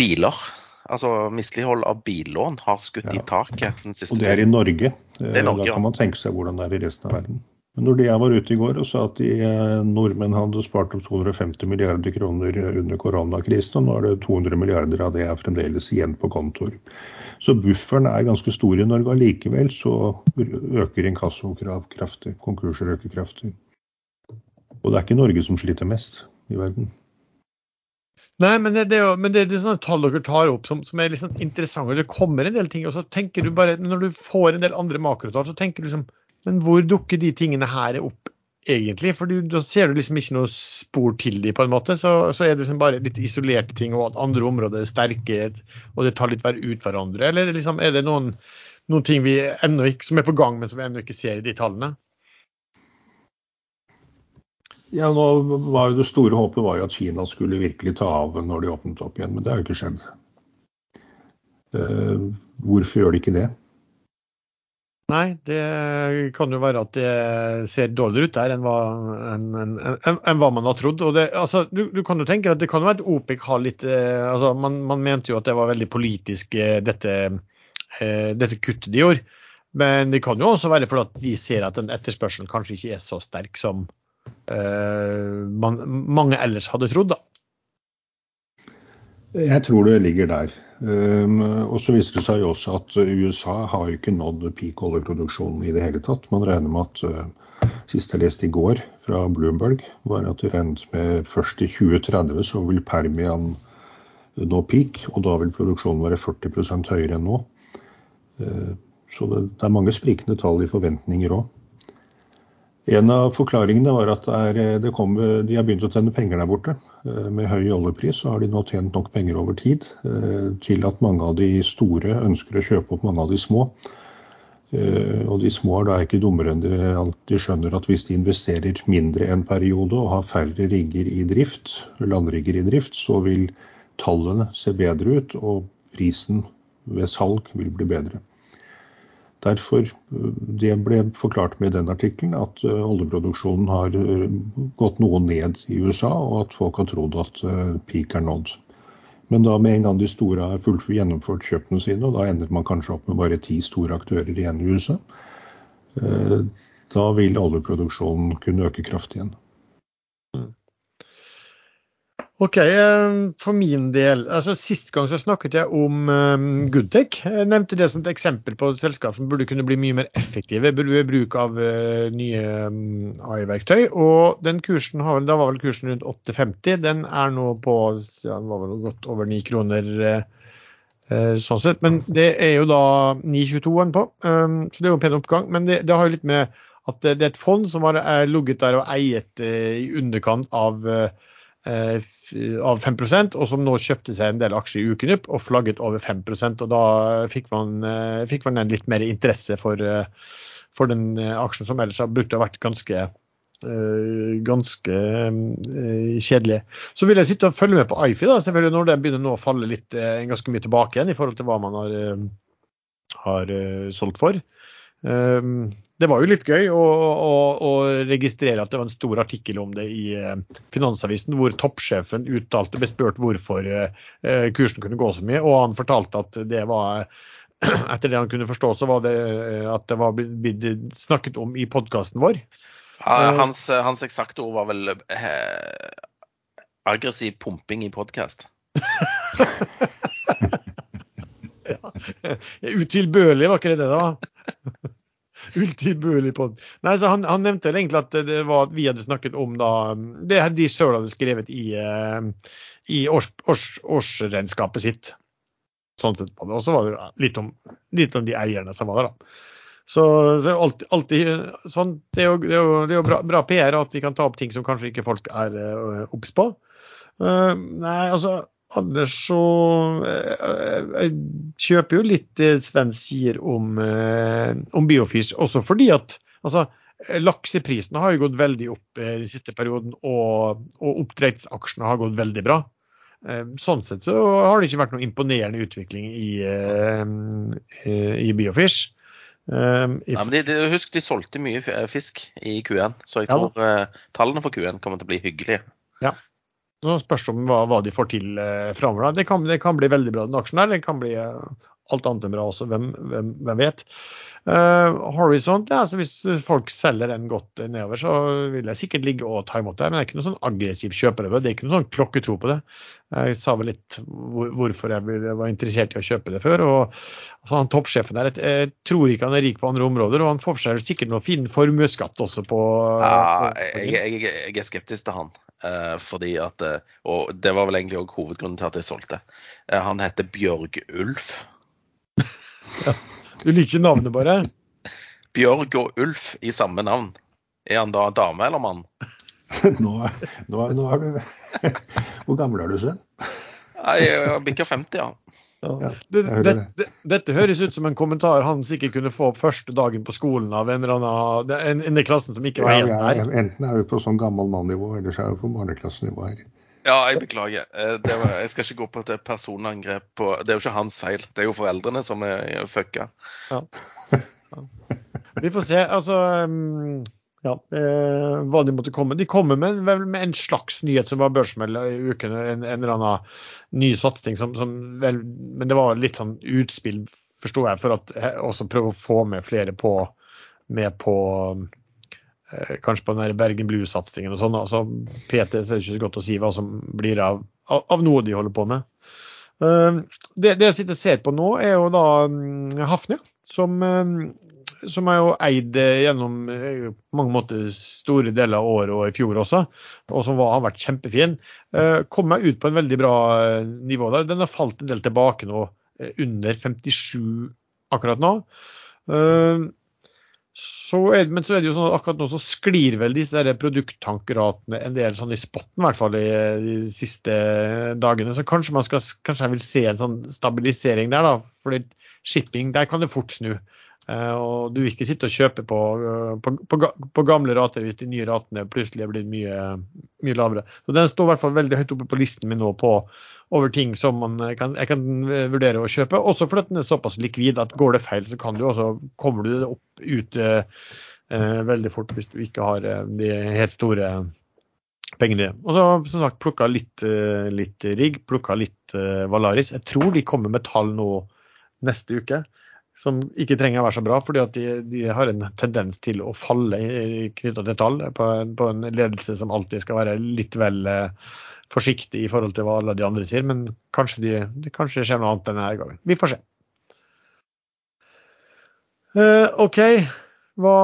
biler. Altså Mislighold av billån har skutt ja. i taket den siste Og det er i Norge. Norge da kan man tenke seg hvordan det er i resten av verden. Når jeg var ute i går og sa at de eh, nordmenn hadde spart opp 250 milliarder kroner under koronakrisen, og nå er det 200 milliarder av det er fremdeles igjen på kontoer. Så bufferen er ganske stor i Norge. Allikevel så øker inkassokrav kraftig. Konkurser øker kraftig. Og det er ikke Norge som sliter mest i verden. Nei, men det, det, er jo, men det, det er sånne tall dere tar opp som, som er litt sånn interessante. Det kommer en del ting, og så tenker du bare Når du får en del andre makrotall, så tenker du liksom Men hvor dukker de tingene her opp egentlig? For da ser du liksom ikke noe spor til de på en måte. Så, så er det liksom bare litt isolerte ting, og at andre områder er sterke, og det tar litt hver ut hverandre. Eller liksom, er det noen, noen ting vi ennå ikke, som er på gang, men som vi ennå ikke ser i de tallene? Ja, nå var jo Det store håpet var jo at Kina skulle virkelig ta av når de åpnet opp igjen, men det har jo ikke skjedd. Uh, hvorfor gjør de ikke det? Nei, det kan jo være at det ser dårligere ut der enn hva, enn, enn, enn, hva man har trodd. Det, altså, du, du, kan jo tenke at Det kan være at OPEC har litt eh, altså, man, man, mente jo at det var veldig politisk, eh, dette, eh, dette kuttet de gjorde. Men det kan jo også være fordi at de ser at den etterspørselen kanskje ikke er så sterk som Eh, man, mange ellers hadde trodd. da. Jeg tror det ligger der. Um, og så viser det seg jo også at USA har jo ikke nådd peak oljeproduksjonen i det hele tatt. Man regner med at uh, siste jeg leste i går fra Bloomberg, var at de regnet med først i 2030 så vil Permian nå peak, og da vil produksjonen være 40 høyere enn nå. Uh, så det, det, er mange sprikende tall i forventninger òg. En av forklaringene var at det er, det kom, de har begynt å tjene penger der borte. Eh, med høy oljepris så har de nå tjent nok penger over tid eh, til at mange av de store ønsker å kjøpe opp mange av de små. Eh, og de små er da ikke dummere enn de, de skjønner at hvis de investerer mindre en periode og har færre rigger i drift, landrigger i drift, så vil tallene se bedre ut, og prisen ved salg vil bli bedre. Derfor eh, Det ble forklart med den artikkelen at eh, oljeproduksjonen har eh, gått noe ned i USA, og at folk har trodd at peak er nådd. Men da med en gang de store har fullt gjennomført kjøpene sine, og da ender man kanskje opp med bare ti store aktører igjen i USA, da vil oljeproduksjonen kunne øke kraftig igjen. Ok, eh, For min del, altså Sist gang så snakket jeg om um, Goodtech. Jeg nevnte det som et eksempel på et selskap som burde kunne bli mye mer effektive ved bruk av uh, nye um, AI-verktøy. og den kursen har, Da var vel kursen rundt 8,50. Den er nå på ja, den var vel godt over 9 kroner. Uh, sånn sett, Men det er jo da 9,22 den på, så det er jo en pen oppgang. Men det, det har jo litt med at det, er et fond som har ligget der og eiet uh, i underkant av av 5% og som nå kjøpte seg en del aksjer i Ukenypp og flagget over 5% og Da fikk man, eh, fikk man en litt mer interesse for, eh, for den eh, aksjen som ellers har brukt å vært ganske ganske kjedelig. Så vil jeg sitte og følge med på Ifi da, selvfølgelig når den begynner nå å falle litt ganske mye tilbake igjen i forhold til hva man har, har solgt for. Ehm, det var jo litt gøy å, å, å, registrere at det var en stor artikkel om det i eh, Finansavisen, hvor toppsjefen uttalte, ble spurt hvorfor eh, kursen kunne gå så mye, og han fortalte at det var *clears throat* etter det han kunne forstå, så var det eh, at det var blitt snakket om i podkasten vår. Ja, hans, hans, eksakte ord var vel eh, aggressiv pumping i podkast. *laughs* *laughs* Utilbørlig, var ikke det det, da? *laughs* Utilbørlig pod. Nei, så han, han, nevnte egentlig at det var at vi hadde snakket om da, det de sjøl hadde skrevet i, uh, i års, års, årsregnskapet sitt. Sånn sett på det. Og så var det litt om, litt om, de eierne som var der, da. Så det er alltid, alltid sånn. Det er jo, det er jo, det er jo bra, bra, PR at vi kan ta opp ting som kanskje ikke folk er uh, obs på. Uh, nei, altså Anders så eh, Jeg kjøper jo litt det Sven sier om, eh, om Biofish, også fordi at altså, lakseprisene har jo gått veldig opp eh, den siste perioden, og, og oppdrettsaksjene har gått veldig bra. Sånn sett så har det ikke vært noen imponerende utvikling i, i Biofish. Um, Nei, men de, de, husk, de solgte mye fisk i Q1, så jeg tror ja, tallene for Q1 kommer til å bli hyggelige. Ja, nå spørs det om hva, hva, de får til eh, framover. Det, det, kan bli veldig bra, den aksjen der. Det kan bli eh, alt annet enn bra også, hvem, hvem, hvem vet. Uh, Horizon, ja, altså hvis folk selger den godt nedover, så vil jeg sikkert ligge og ta imot det. Men det er ikke noen sånn aggressiv kjøper det. Det er ikke noen sånn klokketro på det. Jeg sa vel litt hvor, hvorfor jeg var interessert i å kjøpe det før. og altså, han Toppsjefen der, jeg, jeg tror ikke han er rik på andre områder, og han får seg sikkert noe fin formuesskatt også på Ja, jeg, jeg, jeg, er skeptisk til han. Uh, fordi at, Og det var vel egentlig òg hovedgrunnen til at jeg solgte. Uh, han heter Bjørg Ulf. *laughs* ja. Du liker ikke navnet, bare? *laughs* Bjørg og Ulf i samme navn. Er han da dame eller mann? *laughs* nå, nå, nå er du *laughs* Hvor gammel er du, Sven? Jeg bikker 50, ja. Ja, det, det, det, dette høres ut som en kommentar han sikkert kunne få første dagen på skolen av en eller annen en, i klassen som ikke var helt der. Ja, enten er vi på sånn gammel mann-nivå, eller så er vi på barneklassenivå her. Ja, jeg beklager. Eh, var, jeg skal ikke gå på et personangrep på Det er jo ikke hans feil, det er jo foreldrene som er fucka. Ja. Vi får se. Altså um, ja, eh, hva de måtte komme. De kommer med, med en slags nyhet som var børsmeld i uken. En, en, eller annen ny satsing som, som vel, Men det var litt sånn utspill, forsto jeg, for at eh, også prøve å få med flere på med på Kanskje på den der Bergen Blues-satsingen og sånn. altså PT er ikke så godt å si hva som blir av, av, noe de holder på med. Uh, det, det, jeg sitter og ser på nå, er jo da um, Hafnia, som um, som er jo eid eh, gjennom eh, på mange måter store deler av året og i fjor også, og som var, har vært kjempefin, eh, kom meg ut på en veldig bra nivå. der. Den har falt en del tilbake nå, under 57 akkurat nå. Er, men så er det jo sånn at akkurat nå så sklir vel disse produkttankratene en del sånn i spotten, i hvert fall i de siste dagene. Så kanskje man skal, kanskje jeg vil se en sånn stabilisering der, da. fordi shipping, der kan det fort snu. Eh, og du vil ikke sitte og kjøpe på, eh, på, på, på, gamle rater hvis de nye ratene plutselig er blitt mye, mye, lavere. Så Den står i hvert fall veldig høyt oppe på listen min nå på, over ting som man kan, jeg kan vurdere å kjøpe. Også fordi den er såpass likvid at går det feil, så kan du også, kommer du opp ut eh, eh, veldig fort hvis du ikke har de helt store pengene. Og så som sagt plukka litt, litt rigg, plukka litt eh, Valaris. Jeg tror de kommer med tall nå neste uke som ikke trenger å være så bra, fordi at de, de har en tendens til å falle knytta til tall på, på, en ledelse som alltid skal være litt vel eh, forsiktig i forhold til hva alle de andre sier. Men kanskje, de, det, kanskje det skjer noe annet denne gangen. Vi får se. Uh, OK. Hva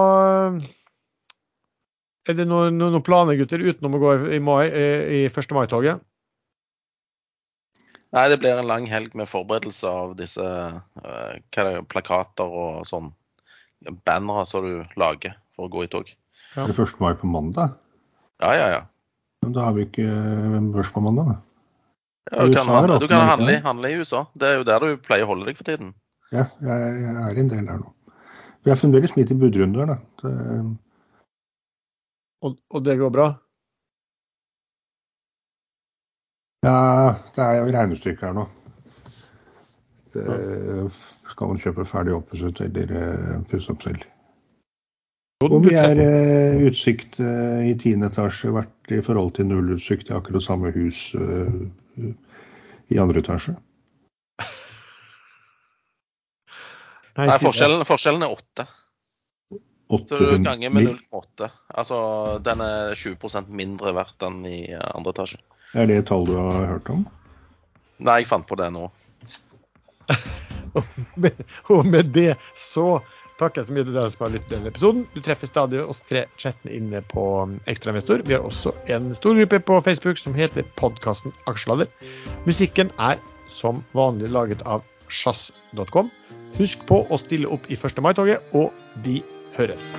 Er det noen, noen planer, gutter, utenom å gå i, mai, i 1. mai-toget? Nei, det blir en lang helg med forberedelse av disse uh, det, plakater og sånn. Bannere som du lager for å gå i tog. Ja. Er det 1. mai på mandag? Ja, ja, ja. Men da har vi ikke eh, børs på mandag, da. Ja, du, kan, handle, du kan handle, handle, i USA. Det er jo der du pleier å holde deg for tiden. Ja, jeg, jeg er en del der nå. Vi er fremdeles midt i budrunder, da. Det... Og, og det går bra? Ja, det er jo regnestykke her nå. Det, skal man kjøpe ferdig oppusset eller uh, pusse opp selv? Om vi er uh, utsikt uh, i tiende etasje vært i forhold til nullutsikt i akkurat samme hus uh, i andre etasje? Nei, forskjellen, forskjellen er åtte. Så du ganger med 0,8. Altså den er 20% mindre verdt enn i andre etasje. Er det et tall du har hørt om? Nei, jeg fant på det nå. *laughs* og med det så takker så mye til dere som har lyttet til denne episoden. Du treffer stadig oss tre chattene inne på Ekstrainvestor. Vi har også en stor gruppe på Facebook som heter podkasten Aksjeladder. Musikken er som vanlig laget av sjazz.com. Husk på å stille opp i 1. mai-toget, og vi høres.